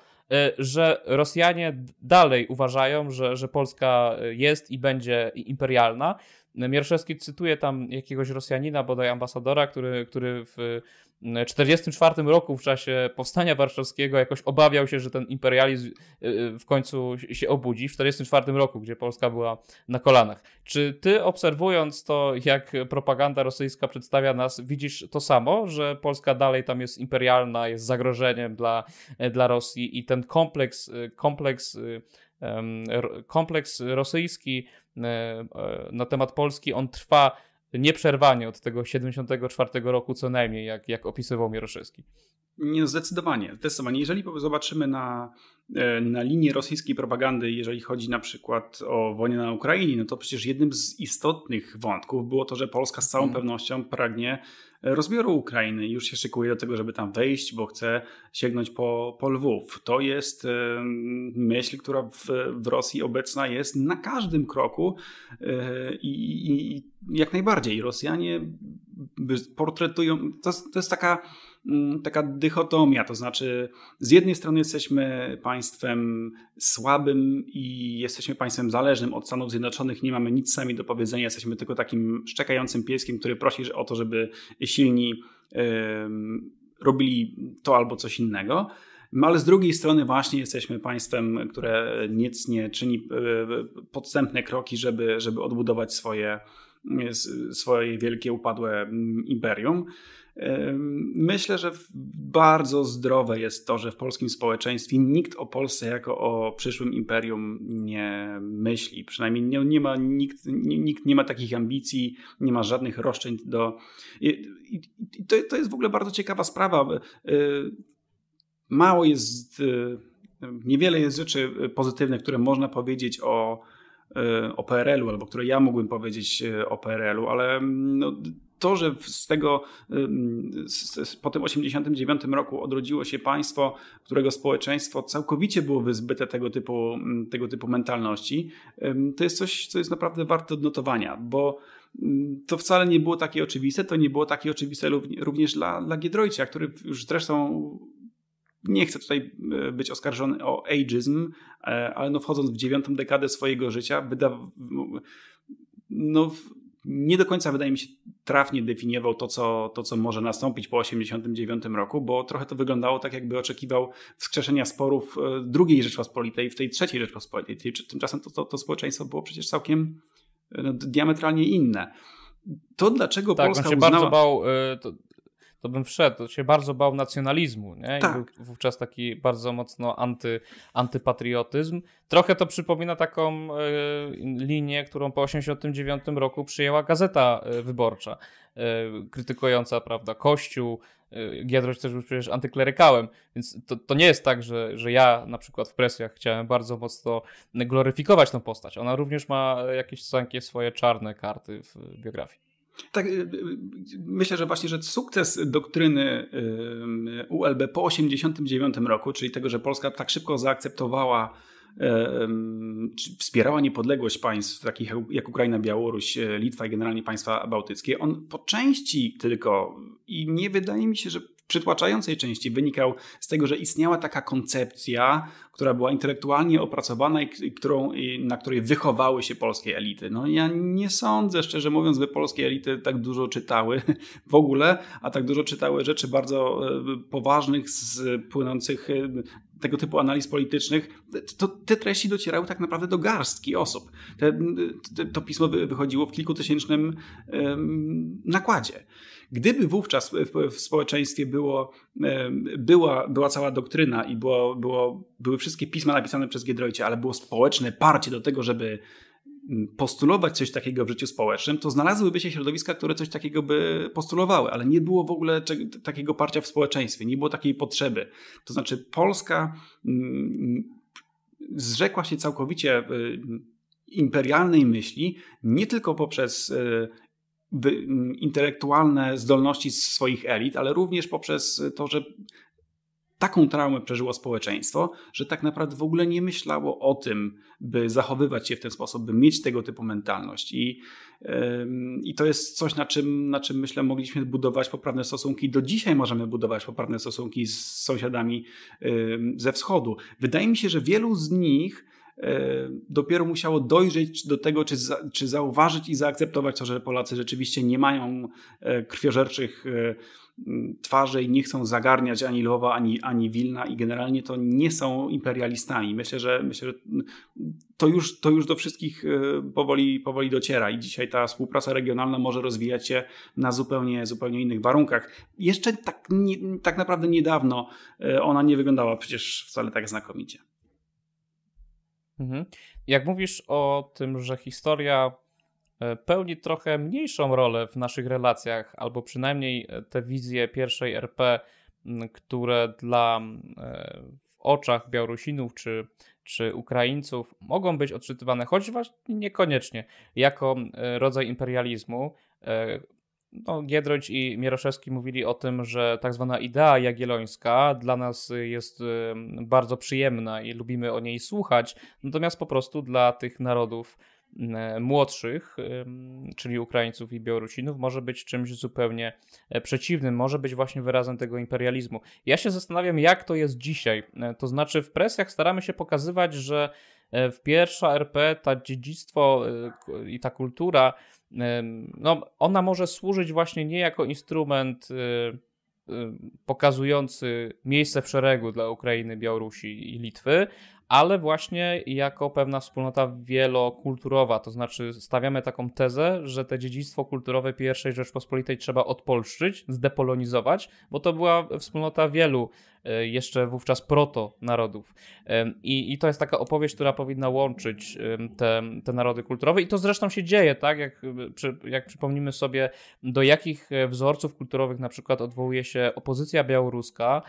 że Rosjanie dalej uważają, że, że Polska jest i będzie imperialna. Mieroszewski cytuje tam jakiegoś Rosjanina, bodaj ambasadora, który, który w 1944 roku w czasie powstania warszawskiego jakoś obawiał się, że ten imperializm y, y, w końcu się obudzi w 1944 roku, gdzie Polska była na kolanach. Czy ty obserwując to, jak propaganda rosyjska przedstawia nas, widzisz to samo, że Polska dalej tam jest imperialna, jest zagrożeniem dla, dla Rosji i ten kompleks, y, kompleks kompleks rosyjski na temat Polski, on trwa nieprzerwanie od tego 74 roku co najmniej, jak, jak opisywał Mieroszewski. Nie, zdecydowanie, zdecydowanie. Jeżeli zobaczymy na, e, na linię rosyjskiej propagandy, jeżeli chodzi na przykład o wojnę na Ukrainie, no to przecież jednym z istotnych wątków było to, że Polska z całą mm. pewnością pragnie rozbioru Ukrainy i już się szykuje do tego, żeby tam wejść, bo chce sięgnąć po, po Lwów. To jest e, myśl, która w, w Rosji obecna jest na każdym kroku e, i, i jak najbardziej. Rosjanie portretują, to, to jest taka taka dychotomia, to znaczy z jednej strony jesteśmy państwem słabym i jesteśmy państwem zależnym od Stanów Zjednoczonych, nie mamy nic sami do powiedzenia, jesteśmy tylko takim szczekającym pieskiem, który prosi o to, żeby silni yy, robili to albo coś innego. No, ale z drugiej strony właśnie jesteśmy państwem, które nic nie czyni podstępne kroki, żeby, żeby odbudować swoje, swoje wielkie upadłe mm, imperium. Myślę, że bardzo zdrowe jest to, że w polskim społeczeństwie nikt o Polsce jako o przyszłym imperium nie myśli. Przynajmniej nie, nie ma, nikt, nikt nie ma takich ambicji, nie ma żadnych roszczeń do. I, to, to jest w ogóle bardzo ciekawa sprawa. Y, mało jest, y, niewiele jest rzeczy pozytywnych, które można powiedzieć o y, o PRL-u, albo które ja mógłbym powiedzieć o PRL-u, ale no, to, że z tego po tym 89 roku odrodziło się państwo, którego społeczeństwo całkowicie było wyzbyte tego typu, tego typu mentalności, to jest coś, co jest naprawdę warte odnotowania, bo to wcale nie było takie oczywiste, to nie było takie oczywiste również dla, dla Giedroycia, który już zresztą nie chcę tutaj e, być oskarżony o ageism, e, ale no wchodząc w dziewiątą dekadę swojego życia, wyda, no, nie do końca wydaje mi się trafnie definiował to, co, to, co może nastąpić po 1989 roku, bo trochę to wyglądało tak, jakby oczekiwał wskrzeszenia sporów II Rzeczpospolitej w tej trzeciej Rzeczpospolitej. Tymczasem to, to, to społeczeństwo było przecież całkiem no, diametralnie inne. To dlaczego tak, Polska on się uznała... bardzo bał, to, to bym wszedł, to się bardzo bał nacjonalizmu, nie? I tak. był wówczas taki bardzo mocno anty, antypatriotyzm. Trochę to przypomina taką y, linię, którą po 1989 roku przyjęła Gazeta e, Wyborcza, y, krytykująca, prawda, Kościół, Giedroć też był przecież antyklerykałem, więc to, to nie jest tak, że, że ja na przykład w presjach chciałem bardzo mocno gloryfikować tą postać. Ona również ma jakieś takie swoje czarne karty w biografii. Tak, y, y, myślę, że właśnie, że sukces doktryny y, ULB po 1989 roku, czyli tego, że Polska tak szybko zaakceptowała wspierała niepodległość państw takich jak Ukraina, Białoruś, Litwa i generalnie państwa bałtyckie, on po części tylko i nie wydaje mi się, że przytłaczającej części wynikał z tego, że istniała taka koncepcja, która była intelektualnie opracowana i, którą, na której wychowały się polskie elity. No ja nie sądzę, szczerze mówiąc, by polskie elity tak dużo czytały w ogóle, a tak dużo czytały rzeczy bardzo e, poważnych, płynących tego typu analiz politycznych, to te treści docierały tak naprawdę do garstki osób. Te, te, to pismo wychodziło w kilkutysięcznym um, nakładzie. Gdyby wówczas w, w społeczeństwie było, była, była cała doktryna i było, było, były wszystkie pisma napisane przez Giedroycie, ale było społeczne parcie do tego, żeby postulować coś takiego w życiu społecznym, to znalazłyby się środowiska, które coś takiego by postulowały, ale nie było w ogóle takiego parcia w społeczeństwie, nie było takiej potrzeby. To znaczy Polska zrzekła się całkowicie imperialnej myśli, nie tylko poprzez intelektualne zdolności swoich elit, ale również poprzez to, że taką traumę przeżyło społeczeństwo, że tak naprawdę w ogóle nie myślało o tym, by zachowywać się w ten sposób, by mieć tego typu mentalność. I, i to jest coś, na czym, na czym myślę, mogliśmy budować poprawne stosunki. Do dzisiaj możemy budować poprawne stosunki z sąsiadami ze wschodu. Wydaje mi się, że wielu z nich E, dopiero musiało dojrzeć do tego, czy, za, czy zauważyć i zaakceptować to, że Polacy rzeczywiście nie mają e, krwiożerczych e, twarzy i nie chcą zagarniać ani Lwowa, ani, ani Wilna i generalnie to nie są imperialistami. Myślę, że, myślę, że to, już, to już do wszystkich powoli, powoli dociera i dzisiaj ta współpraca regionalna może rozwijać się na zupełnie, zupełnie innych warunkach. Jeszcze tak, nie, tak naprawdę niedawno ona nie wyglądała przecież wcale tak znakomicie. Mhm. Jak mówisz o tym, że historia e, pełni trochę mniejszą rolę w naszych relacjach, albo przynajmniej e, te wizje pierwszej RP, które dla e, w oczach Białorusinów czy, czy Ukraińców mogą być odczytywane, choć właśnie niekoniecznie, jako rodzaj imperializmu, no, i Mieroszewski mówili o tym, że tak zwana idea jagiellońska dla nas jest bardzo przyjemna i lubimy o niej słuchać, natomiast po prostu dla tych narodów młodszych, czyli Ukraińców i Białorusinów, może być czymś zupełnie e, przeciwnym, może być właśnie wyrazem tego imperializmu. Ja się zastanawiam, jak to jest dzisiaj. E, to znaczy, w presjach staramy się pokazywać, że e, w pierwsza RP ta dziedzictwo i ta kultura no, ona może służyć właśnie nie jako instrument y, y, pokazujący miejsce w szeregu dla Ukrainy, Białorusi i Litwy, ale właśnie jako pewna wspólnota wielokulturowa. To znaczy, stawiamy taką tezę, że te dziedzictwo kulturowe pierwszej Rzeczpospolitej trzeba odpolszczyć, zdepolonizować, bo to była wspólnota wielu jeszcze wówczas proto-narodów. I, I to jest taka opowieść, która powinna łączyć te, te narody kulturowe i to zresztą się dzieje, tak? Jak, jak przypomnimy sobie, do jakich e, wzorców kulturowych na przykład odwołuje się opozycja białoruska,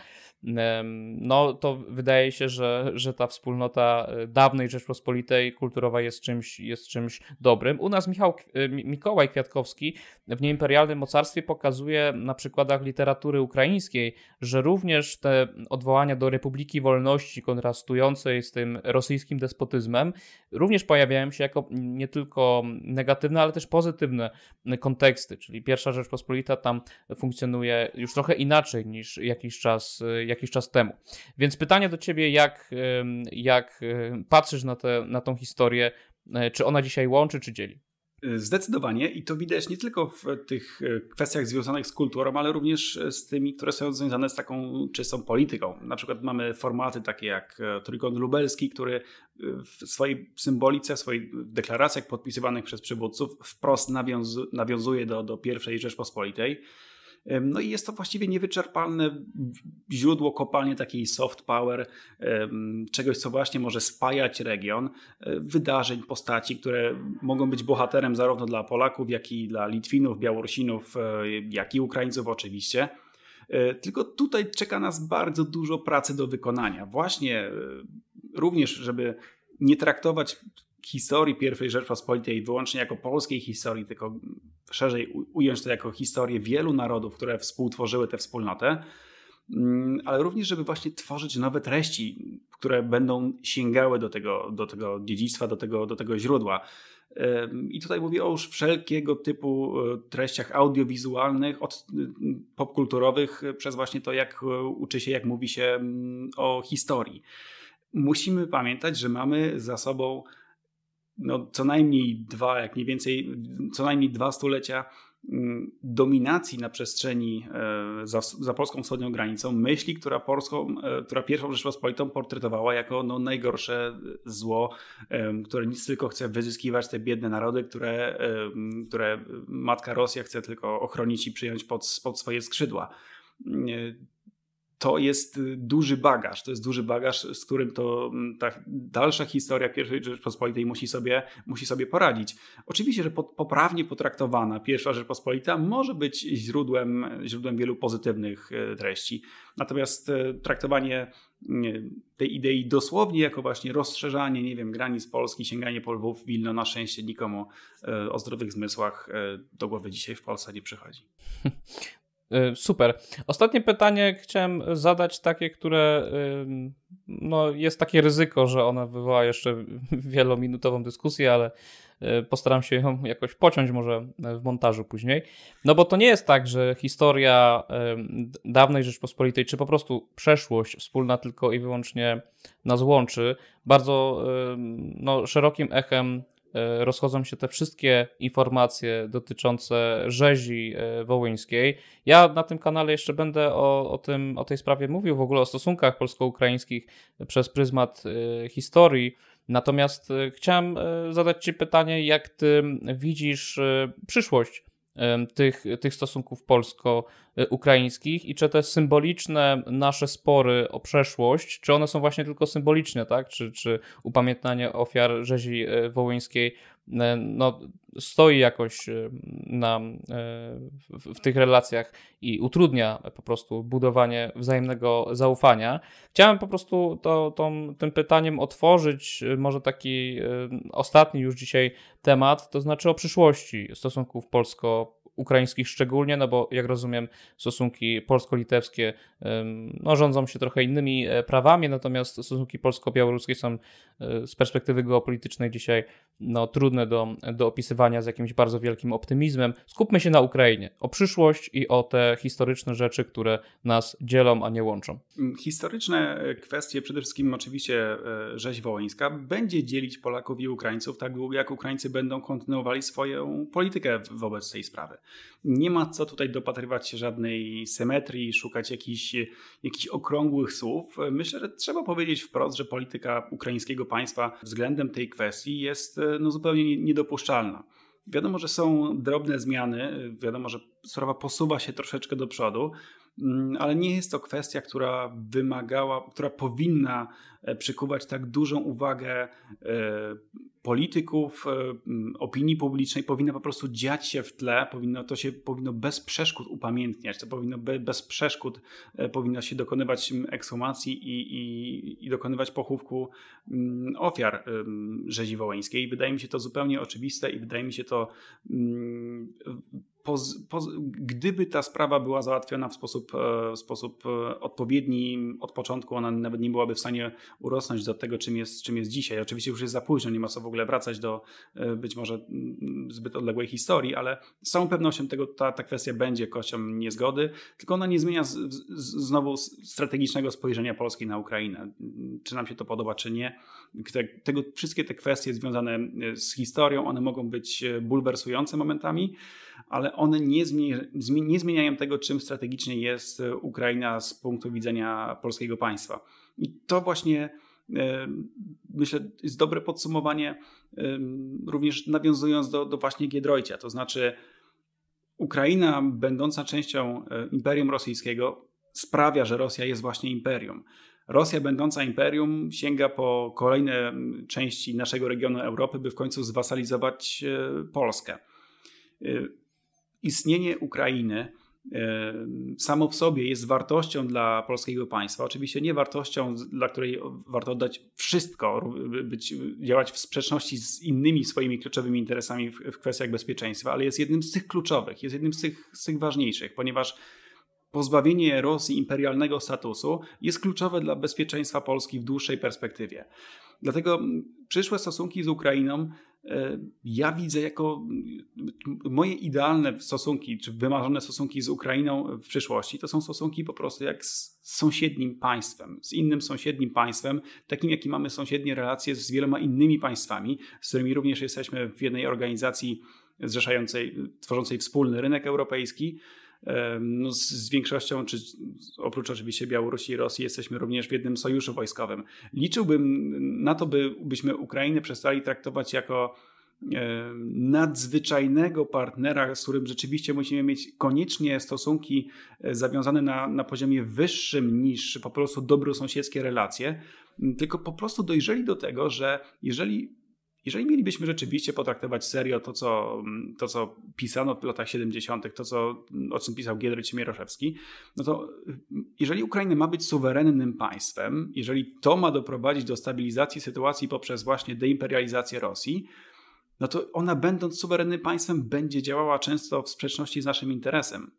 no to wydaje się, że, że ta wspólnota e, dawnej Rzeczpospolitej kulturowa jest czymś, jest czymś dobrym. U nas Michał, Mikołaj Kwiatkowski w Nieimperialnym Mocarstwie pokazuje na przykładach literatury ukraińskiej, że również te odwołania do Republiki Wolności kontrastującej z tym rosyjskim despotyzmem również pojawiają się jako nie tylko negatywne, ale też pozytywne konteksty, czyli pierwsza Rzeczpospolita tam funkcjonuje już trochę inaczej niż jakiś czas, jakiś czas temu. Więc pytanie do ciebie, jak, jak patrzysz na, tę na tą historię, czy ona dzisiaj łączy, czy dzieli? Zdecydowanie i to widać nie tylko w tych e, kwestiach związanych z kulturą, ale również z tymi, które są związane z taką czystą polityką. Na przykład mamy formaty takie jak e, Trójkąt Lubelski, który w swojej symbolice, w swoich deklaracjach podpisywanych przez przywódców wprost nawiązu nawiązuje do, do pierwszej Rzeczpospolitej. No i jest to właściwie niewyczerpalne źródło kopalnie takiej soft power, czegoś, co właśnie może spajać region, e, wydarzeń, postaci, które mogą być bohaterem zarówno dla Polaków, jak i dla Litwinów, Białorusinów, e, jak i Ukraińców oczywiście. E, tylko tutaj czeka nas bardzo dużo pracy do wykonania. Właśnie również, żeby nie traktować historii I Rzeczpospolitej wyłącznie jako polskiej historii, tylko szerzej ująć to jako historię wielu narodów, które współtworzyły tę wspólnotę, mm, ale również, żeby właśnie tworzyć nowe treści, które będą sięgały do tego, do tego dziedzictwa, do tego, do tego źródła. I tutaj mówię o już wszelkiego typu e, treściach audiowizualnych, od popkulturowych, przez właśnie to, jak e, uczy się, jak mówi się mm, o historii. Musimy pamiętać, że mamy za sobą no, co najmniej dwa, jak nie więcej, co najmniej dwa stulecia mm, dominacji na przestrzeni e, za, za polską wschodnią granicą, myśli, która, polską, e, która pierwszą Rzeczpospolitą portretowała jako no, najgorsze zło, które nic tylko chce wyzyskiwać te biedne narody, które, które matka Rosja chce tylko ochronić i przyjąć pod, pod swoje skrzydła to jest y, duży bagaż. To jest duży bagaż, z którym to mm, ta dalsza historia I Rzeczpospolitej musi sobie, musi sobie poradzić. Oczywiście, że poprawnie potraktowana pierwsza Rzeczpospolita może być źródłem, źródłem wielu pozytywnych y, treści. Natomiast y, traktowanie tej idei dosłownie jako właśnie rozszerzanie, nie wiem, granic Polski, sięganie po Lwów, Wilno, na szczęście nikomu o zdrowych zmysłach do głowy dzisiaj w Polsce nie przychodzi. (laughs) Y, super. Ostatnie pytanie chciałem zadać takie, które no, jest takie ryzyko, że ona wywoła jeszcze (laughs) wielominutową dyskusję, ale y, postaram się ją jakoś pociąć może w montażu później. No bo to nie jest tak, że historia dawnej Rzeczpospolitej, czy po prostu przeszłość wspólna tylko i wyłącznie nas łączy. Bardzo no, szerokim echem rozchodzą się te wszystkie informacje dotyczące rzezi e, wołyńskiej. Ja na tym kanale jeszcze będę o, o, tym, o tej sprawie mówił, w ogóle o stosunkach polsko-ukraińskich przez pryzmat e, historii. Natomiast chciałem zadać Ci pytanie, jak Ty widzisz przyszłość tych, tych stosunków polsko-ukraińskich i czy te symboliczne nasze spory o przeszłość, czy one są właśnie tylko symboliczne, tak? Czy, czy upamiętnianie ofiar rzezi e, wołyńskiej no, stoi jakoś e, na, w, w, tych relacjach i utrudnia po prostu budowanie wzajemnego zaufania. Chciałem po prostu to, to, tym pytaniem otworzyć może taki ostatni już dzisiaj temat, to znaczy o przyszłości stosunków polsko ukraińskich szczególnie, no bo jak rozumiem stosunki polsko-litewskie no, rządzą się trochę innymi e, prawami, natomiast stosunki polsko-białoruskie są e, z perspektywy geopolitycznej dzisiaj no, trudne do, do opisywania z jakimś bardzo wielkim optymizmem. Skupmy się na Ukrainie, o przyszłość i o te historyczne rzeczy, które nas dzielą, a nie łączą. Historyczne e, kwestie, przede wszystkim oczywiście rzeź wołyńska, będzie dzielić Polaków i Ukraińców tak długo, jak Ukraińcy będą kontynuowali swoją politykę wobec tej sprawy. Nie ma co tutaj dopatrywać się żadnej symetrii, szukać jakichś, jakichś okrągłych słów. Myślę, że trzeba powiedzieć wprost, że polityka ukraińskiego państwa względem tej kwestii jest no, zupełnie niedopuszczalna. Wiadomo, że są drobne zmiany, wiadomo, że sprawa posuwa się troszeczkę do przodu, mm, ale nie jest to kwestia, która wymagała, która powinna e, przykuwać tak dużą uwagę e, polityków, e, opinii publicznej powinno po prostu dziać się w tle, powinno to się powinno bez przeszkód upamiętniać, to powinno bez przeszkód e, powinno się dokonywać ekshumacji i, i, i dokonywać pochówku ofiar rzezi wołyńskiej. Wydaje mi się to zupełnie oczywiste i wydaje mi się to gdyby ta sprawa była załatwiona w sposób, e, w sposób e, odpowiedni od początku, ona nawet nie byłaby w stanie urosnąć do tego, czym jest, czym jest dzisiaj. Oczywiście już jest za późno, nie ma co w ogóle wracać do e, być może zbyt odległej historii, ale z całą pewnością tego, ta, ta kwestia będzie kością niezgody, tylko ona nie zmienia z, z, znowu strategicznego spojrzenia Polski na Ukrainę. Czy nam się to podoba, czy nie. Te, tego, wszystkie te kwestie związane z historią, one mogą być bulwersujące momentami, ale one nie, nie zmieniają tego, czym strategicznie jest e, Ukraina z punktu widzenia polskiego państwa. I to właśnie e, myślę jest dobre podsumowanie, e, również nawiązując do, do właśnie Giedroycia, to znaczy Ukraina, będąca częścią Imperium Rosyjskiego, sprawia, że Rosja jest właśnie imperium. Rosja, będąca imperium, sięga po kolejne części naszego regionu Europy, by w końcu zwasalizować Polskę istnienie Ukrainy e, samo w sobie jest wartością dla polskiego państwa. Oczywiście nie wartością, dla której warto oddać wszystko, być, działać w sprzeczności z innymi swoimi kluczowymi interesami w, w kwestiach bezpieczeństwa, ale jest jednym z tych kluczowych, jest jednym z tych, z tych ważniejszych, ponieważ pozbawienie Rosji imperialnego statusu jest kluczowe dla bezpieczeństwa Polski w dłuższej perspektywie. Dlatego przyszłe stosunki z Ukrainą E, ja widzę jako moje idealne stosunki, czy wymarzone stosunki z Ukrainą w przyszłości, to są stosunki po prostu jak z sąsiednim państwem, z innym sąsiednim państwem, takim jaki mamy sąsiednie relacje z wieloma innymi państwami, z którymi również jesteśmy w jednej organizacji zrzeszającej, tworzącej wspólny rynek europejski. No z, z, większością, czy oprócz oczywiście Białorusi i Rosji, jesteśmy również w jednym sojuszu wojskowym. Liczyłbym na to, by, byśmy Ukrainę przestali traktować jako nadzwyczajnego partnera, z którym rzeczywiście musimy mieć koniecznie stosunki e, zawiązane na, na poziomie wyższym niż po prostu dobrosąsiedzkie relacje, tylko po prostu dojrzeli do tego, że jeżeli jeżeli mielibyśmy rzeczywiście potraktować serio to, co, to, co pisano w latach 70., to, co, o czym pisał Giedroyć Mieroszewski, no to jeżeli Ukraina ma być suwerennym państwem, jeżeli to ma doprowadzić do stabilizacji sytuacji poprzez właśnie deimperializację Rosji, no to ona będąc suwerennym państwem będzie działała często w sprzeczności z naszym interesem.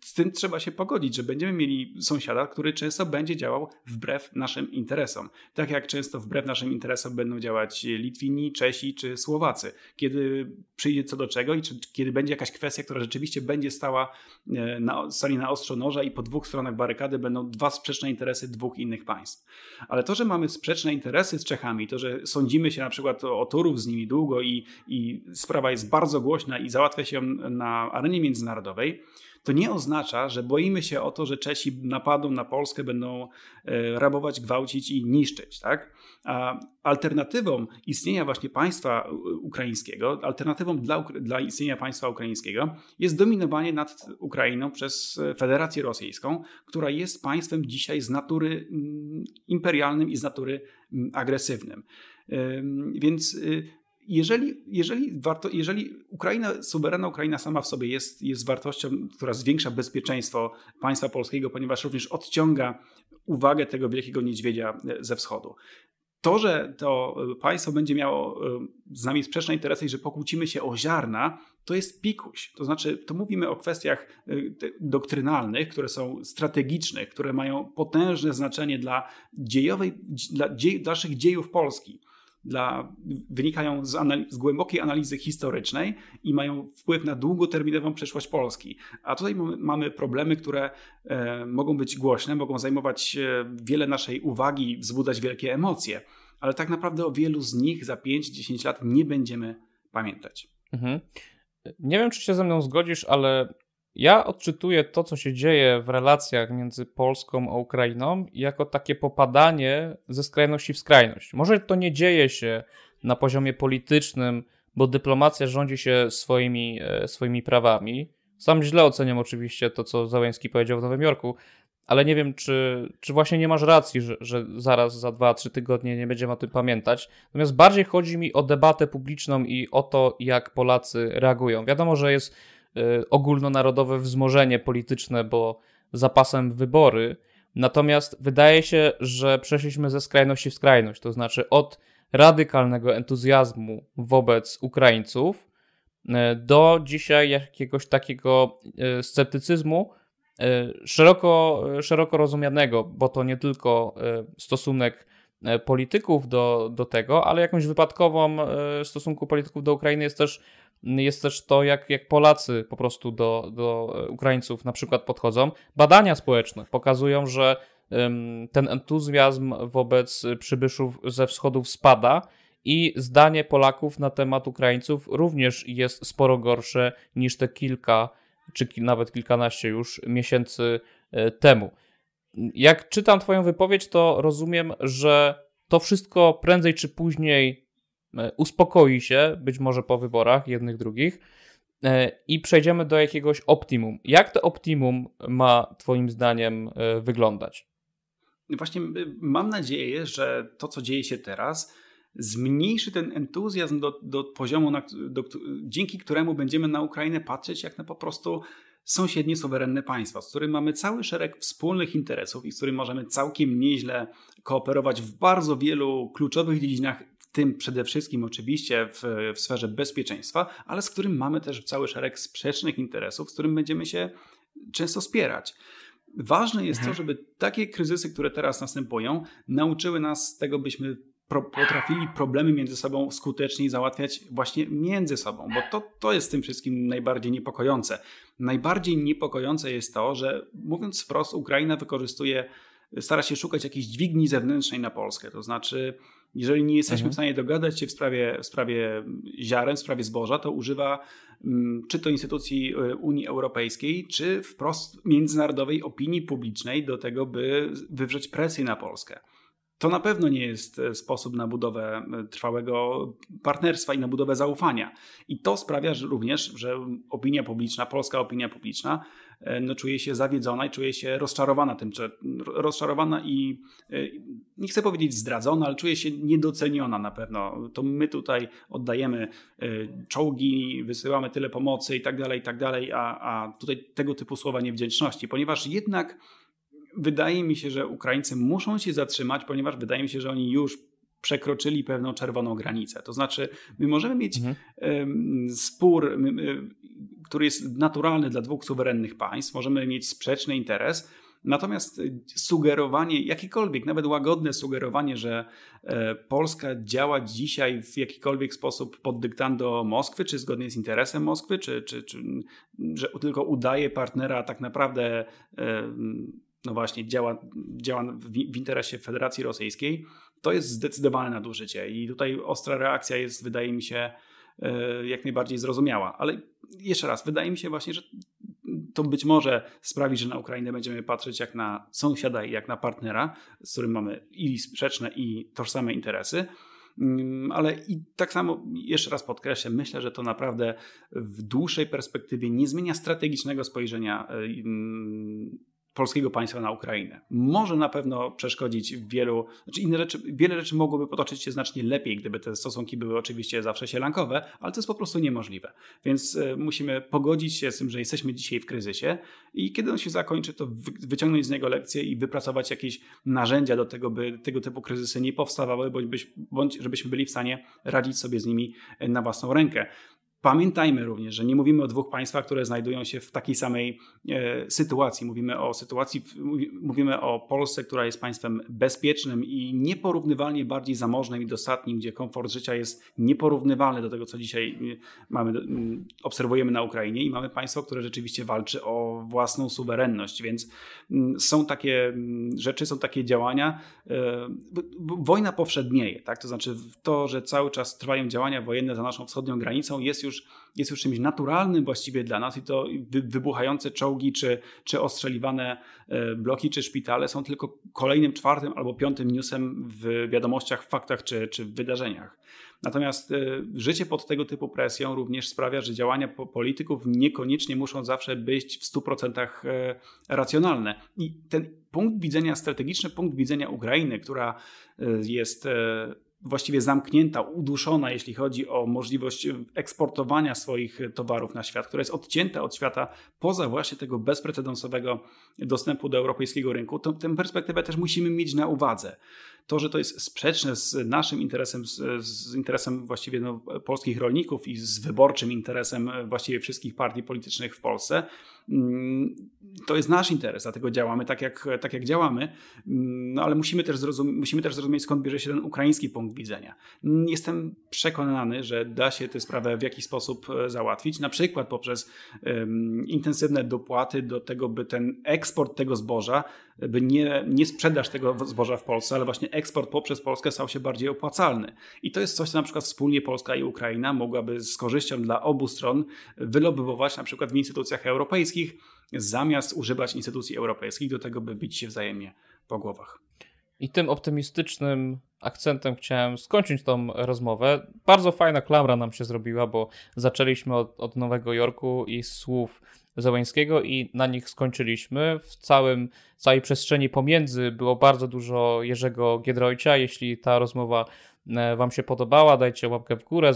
Z tym trzeba się pogodzić, że będziemy mieli sąsiada, który często będzie działał wbrew naszym interesom. Tak jak często wbrew naszym interesom będą działać Litwini, Czesi czy Słowacy. Kiedy przyjdzie co do czego i czy, kiedy będzie jakaś kwestia, która rzeczywiście będzie stała e, na, na ostrzu noża i po dwóch stronach barykady będą dwa sprzeczne interesy dwóch innych państw. Ale to, że mamy sprzeczne interesy z Czechami, to, że sądzimy się na przykład o, o Turów z nimi długo i, i sprawa jest bardzo głośna i załatwia się na arenie międzynarodowej, to nie oznacza, że boimy się o to, że Czesi napadą na Polskę, będą e, rabować, gwałcić i niszczyć. Tak? A alternatywą istnienia właśnie państwa ukraińskiego, alternatywą dla, dla istnienia państwa ukraińskiego jest dominowanie nad Ukrainą przez Federację Rosyjską, która jest państwem dzisiaj z natury mm, imperialnym i z natury mm, agresywnym. Więc y, jeżeli, jeżeli, warto, jeżeli Ukraina, suwerenna Ukraina sama w sobie jest, jest wartością, która zwiększa bezpieczeństwo państwa polskiego, ponieważ również odciąga uwagę tego wielkiego niedźwiedzia ze wschodu. To, że to państwo będzie miało e, z nami sprzeczne interesy i że pokłócimy się o ziarna, to jest pikuś. To znaczy, to mówimy o kwestiach e, doktrynalnych, które są strategiczne, które mają potężne znaczenie dla dziejowej, dla dziej, dalszych dziejów Polski dla, wynikają z, analiz, z, głębokiej analizy historycznej i mają wpływ na długoterminową przyszłość Polski. A tutaj mamy problemy, które e, mogą być głośne, mogą zajmować e, wiele naszej uwagi, wzbudzać wielkie emocje, ale tak naprawdę o wielu z nich za 5-10 lat nie będziemy pamiętać. Mhm. Nie wiem, czy się ze mną zgodzisz, ale ja odczytuję to, co się dzieje w relacjach między Polską a Ukrainą, jako takie popadanie ze skrajności w skrajność. Może to nie dzieje się na poziomie politycznym, bo dyplomacja rządzi się swoimi, e, swoimi prawami. Sam źle oceniam oczywiście to, co Załęski powiedział w Nowym Jorku, ale nie wiem, czy, czy właśnie nie masz racji, że, że zaraz za dwa, trzy tygodnie nie będziemy o tym pamiętać. Natomiast bardziej chodzi mi o debatę publiczną i o to, jak Polacy reagują. Wiadomo, że jest ogólnonarodowe wzmożenie polityczne, bo zapasem wybory. Natomiast wydaje się, że przeszliśmy ze skrajności w skrajność, to znaczy od radykalnego entuzjazmu wobec Ukraińców do dzisiaj jakiegoś takiego sceptycyzmu szeroko, szeroko rozumianego, bo to nie tylko stosunek polityków do, do tego, ale jakąś wypadkową stosunku polityków do Ukrainy jest też jest też to, jak, jak Polacy po prostu do, do Ukraińców na przykład podchodzą. Badania społeczne pokazują, że ten entuzjazm wobec przybyszów ze wschodów spada i zdanie Polaków na temat Ukraińców również jest sporo gorsze niż te kilka czy nawet kilkanaście już miesięcy e, temu. Jak czytam Twoją wypowiedź, to rozumiem, że to wszystko prędzej czy później E, uspokoi się, być może po wyborach jednych, drugich, e, i przejdziemy do jakiegoś optimum. Jak to optimum ma Twoim zdaniem e, wyglądać? Właśnie mam nadzieję, że to, co dzieje się teraz, zmniejszy ten entuzjazm do, do poziomu, na, do, dzięki któremu będziemy na Ukrainę patrzeć jak na po prostu sąsiednie, suwerenne państwa, z którym mamy cały szereg wspólnych interesów i z którym możemy całkiem nieźle kooperować w bardzo wielu kluczowych dziedzinach tym przede wszystkim oczywiście w, w sferze bezpieczeństwa, ale z którym mamy też cały szereg sprzecznych interesów, z którym będziemy się często spierać. Ważne jest mhm. to, żeby takie kryzysy, które teraz następują, nauczyły nas tego, byśmy pro, potrafili problemy między sobą skutecznie załatwiać właśnie między sobą, bo to, to jest tym wszystkim najbardziej niepokojące. Najbardziej niepokojące jest to, że mówiąc wprost, Ukraina wykorzystuje, stara się szukać jakiejś dźwigni zewnętrznej na Polskę, to znaczy jeżeli nie jesteśmy mhm. w stanie dogadać się w sprawie, w sprawie ziaren, w sprawie zboża, to używa mm, czy to instytucji e, Unii Europejskiej, czy wprost międzynarodowej opinii publicznej do tego, by wywrzeć presję na Polskę. To na pewno nie jest e, sposób na budowę e, trwałego partnerstwa i na budowę zaufania. I to sprawia że również, że opinia publiczna, polska opinia publiczna, no, czuje się zawiedzona i czuje się rozczarowana tym, rozczarowana i nie chcę powiedzieć zdradzona, ale czuje się niedoceniona na pewno. To my tutaj oddajemy czołgi, wysyłamy tyle pomocy i tak dalej, i tak dalej, a, a tutaj tego typu słowa niewdzięczności, ponieważ jednak wydaje mi się, że Ukraińcy muszą się zatrzymać, ponieważ wydaje mi się, że oni już przekroczyli pewną czerwoną granicę. To znaczy, my możemy mieć mhm. spór, który jest naturalny dla dwóch suwerennych państw, możemy mieć sprzeczny interes, Natomiast sugerowanie, jakiekolwiek, nawet łagodne sugerowanie, że e, Polska działa dzisiaj w jakikolwiek sposób pod dyktando Moskwy, czy zgodnie z interesem Moskwy, czy, czy, czy że tylko udaje partnera, a tak naprawdę no właśnie działa, działa w, w interesie Federacji Rosyjskiej, to jest zdecydowane nadużycie. I tutaj ostra reakcja jest, wydaje mi się, e, jak najbardziej zrozumiała. Ale jeszcze raz, wydaje mi się właśnie, że to być może sprawi, że na Ukrainę będziemy patrzeć jak na sąsiada i jak na partnera, z którym mamy i sprzeczne, i tożsame interesy. Mm, ale i tak samo, jeszcze raz podkreślę, myślę, że to naprawdę w dłuższej perspektywie nie zmienia strategicznego spojrzenia e, mm, polskiego państwa na Ukrainę. Może na pewno przeszkodzić wielu, znaczy inne rzeczy, wiele rzeczy mogłoby potoczyć się znacznie lepiej, gdyby te stosunki były oczywiście zawsze sielankowe, ale to jest po prostu niemożliwe. Więc y, musimy pogodzić się z tym, że jesteśmy dzisiaj w kryzysie i kiedy on się zakończy, to wyciągnąć z niego lekcje i wypracować jakieś narzędzia do tego, by tego typu kryzysy nie powstawały, bądź, bądź żebyśmy byli w stanie radzić sobie z nimi na własną rękę. Pamiętajmy również, że nie mówimy o dwóch państwach, które znajdują się w takiej samej e, sytuacji. Mówimy o sytuacji, mówimy o Polsce, która jest państwem bezpiecznym i nieporównywalnie bardziej zamożnym i dostatnim, gdzie komfort życia jest nieporównywalny do tego, co dzisiaj mamy, obserwujemy na Ukrainie i mamy państwo, które rzeczywiście walczy o własną suwerenność, więc są takie rzeczy, są takie działania. E, wojna powszednieje, tak? To znaczy to, że cały czas trwają działania wojenne za naszą wschodnią granicą jest już już, jest już czymś naturalnym właściwie dla nas i to wybuchające czołgi, czy, czy ostrzeliwane e, bloki, czy szpitale są tylko kolejnym czwartym albo piątym newsem w wiadomościach, faktach czy, czy wydarzeniach. Natomiast e, życie pod tego typu presją również sprawia, że działania polityków niekoniecznie muszą zawsze być w 100% e, racjonalne. I ten punkt widzenia, strategiczny punkt widzenia Ukrainy, która jest właściwie zamknięta, uduszona, jeśli chodzi o możliwość eksportowania swoich towarów na świat, która jest odcięta od świata poza właśnie tego bezprecedensowego dostępu do europejskiego rynku, to tę perspektywę też musimy mieć na uwadze. To, że to jest sprzeczne z naszym interesem, z, interesem właściwie no, polskich rolników i z wyborczym interesem właściwie wszystkich partii politycznych w Polsce, mm, to jest nasz interes, dlatego działamy tak, jak, tak jak działamy, mm, no ale musimy też, musimy też zrozumieć, skąd bierze się ten ukraiński punkt widzenia. Jestem przekonany, że da się tę sprawę w jakiś sposób e, załatwić, na przykład poprzez um, intensywne dopłaty do tego, by ten eksport tego zboża, by nie, nie sprzedaż tego zboża w Polsce, ale właśnie eksport poprzez Polskę stał się bardziej opłacalny. I to jest coś, co na przykład wspólnie Polska i Ukraina mogłaby z korzyścią dla obu stron wylobować na przykład w instytucjach europejskich, zamiast używać instytucji europejskich do tego, by bić się wzajemnie po głowach. I tym optymistycznym akcentem chciałem skończyć tą rozmowę. Bardzo fajna klamra nam się zrobiła, bo zaczęliśmy od, od Nowego Jorku i słów Zełańskiego i na nich skończyliśmy. W całym, całej przestrzeni pomiędzy było bardzo dużo Jerzego Giedroycia. Jeśli ta rozmowa e, Wam się podobała, dajcie łapkę w górę,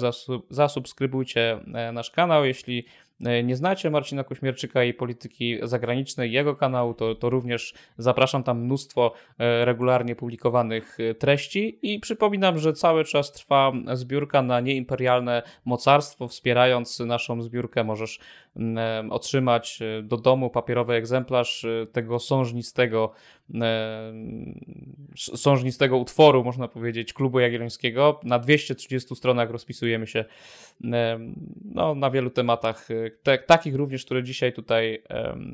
zasubskrybujcie e, nasz kanał. Jeśli E, nie znacie Marcina Kuśmierczyka i polityki zagranicznej, jego kanału, to, to również zapraszam tam mnóstwo regularnie publikowanych treści i przypominam, że cały czas trwa zbiórka na nieimperialne mocarstwo. Wspierając naszą zbiórkę możesz otrzymać do domu papierowy egzemplarz tego sążnistego sążnistego utworu, można powiedzieć, Klubu Jagiellońskiego. Na 230 stronach rozpisujemy się no, na wielu tematach, te, takich również, które dzisiaj tutaj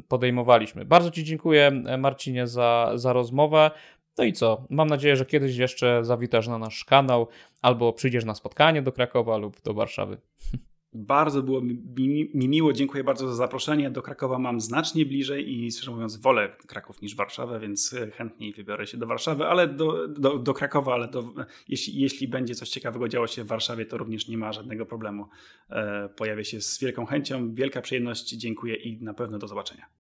podejmowaliśmy. Bardzo Ci dziękuję, Marcinie, za, za rozmowę. No i co? Mam nadzieję, że kiedyś jeszcze zawitasz na nasz kanał albo przyjdziesz na spotkanie do Krakowa lub do Warszawy. (laughs) Bardzo było mi, mi, miło, dziękuję bardzo za zaproszenie. Do Krakowa mam znacznie bliżej i szczerze mówiąc wolę Kraków niż Warszawę, więc chętniej wybiorę się do Warszawy, ale do, do, do Krakowa, ale do, jeśli, jeśli będzie coś ciekawego działo się w Warszawie, to również nie ma żadnego problemu. E, pojawię się z wielką chęcią, wielka przyjemność, dziękuję i na pewno do zobaczenia.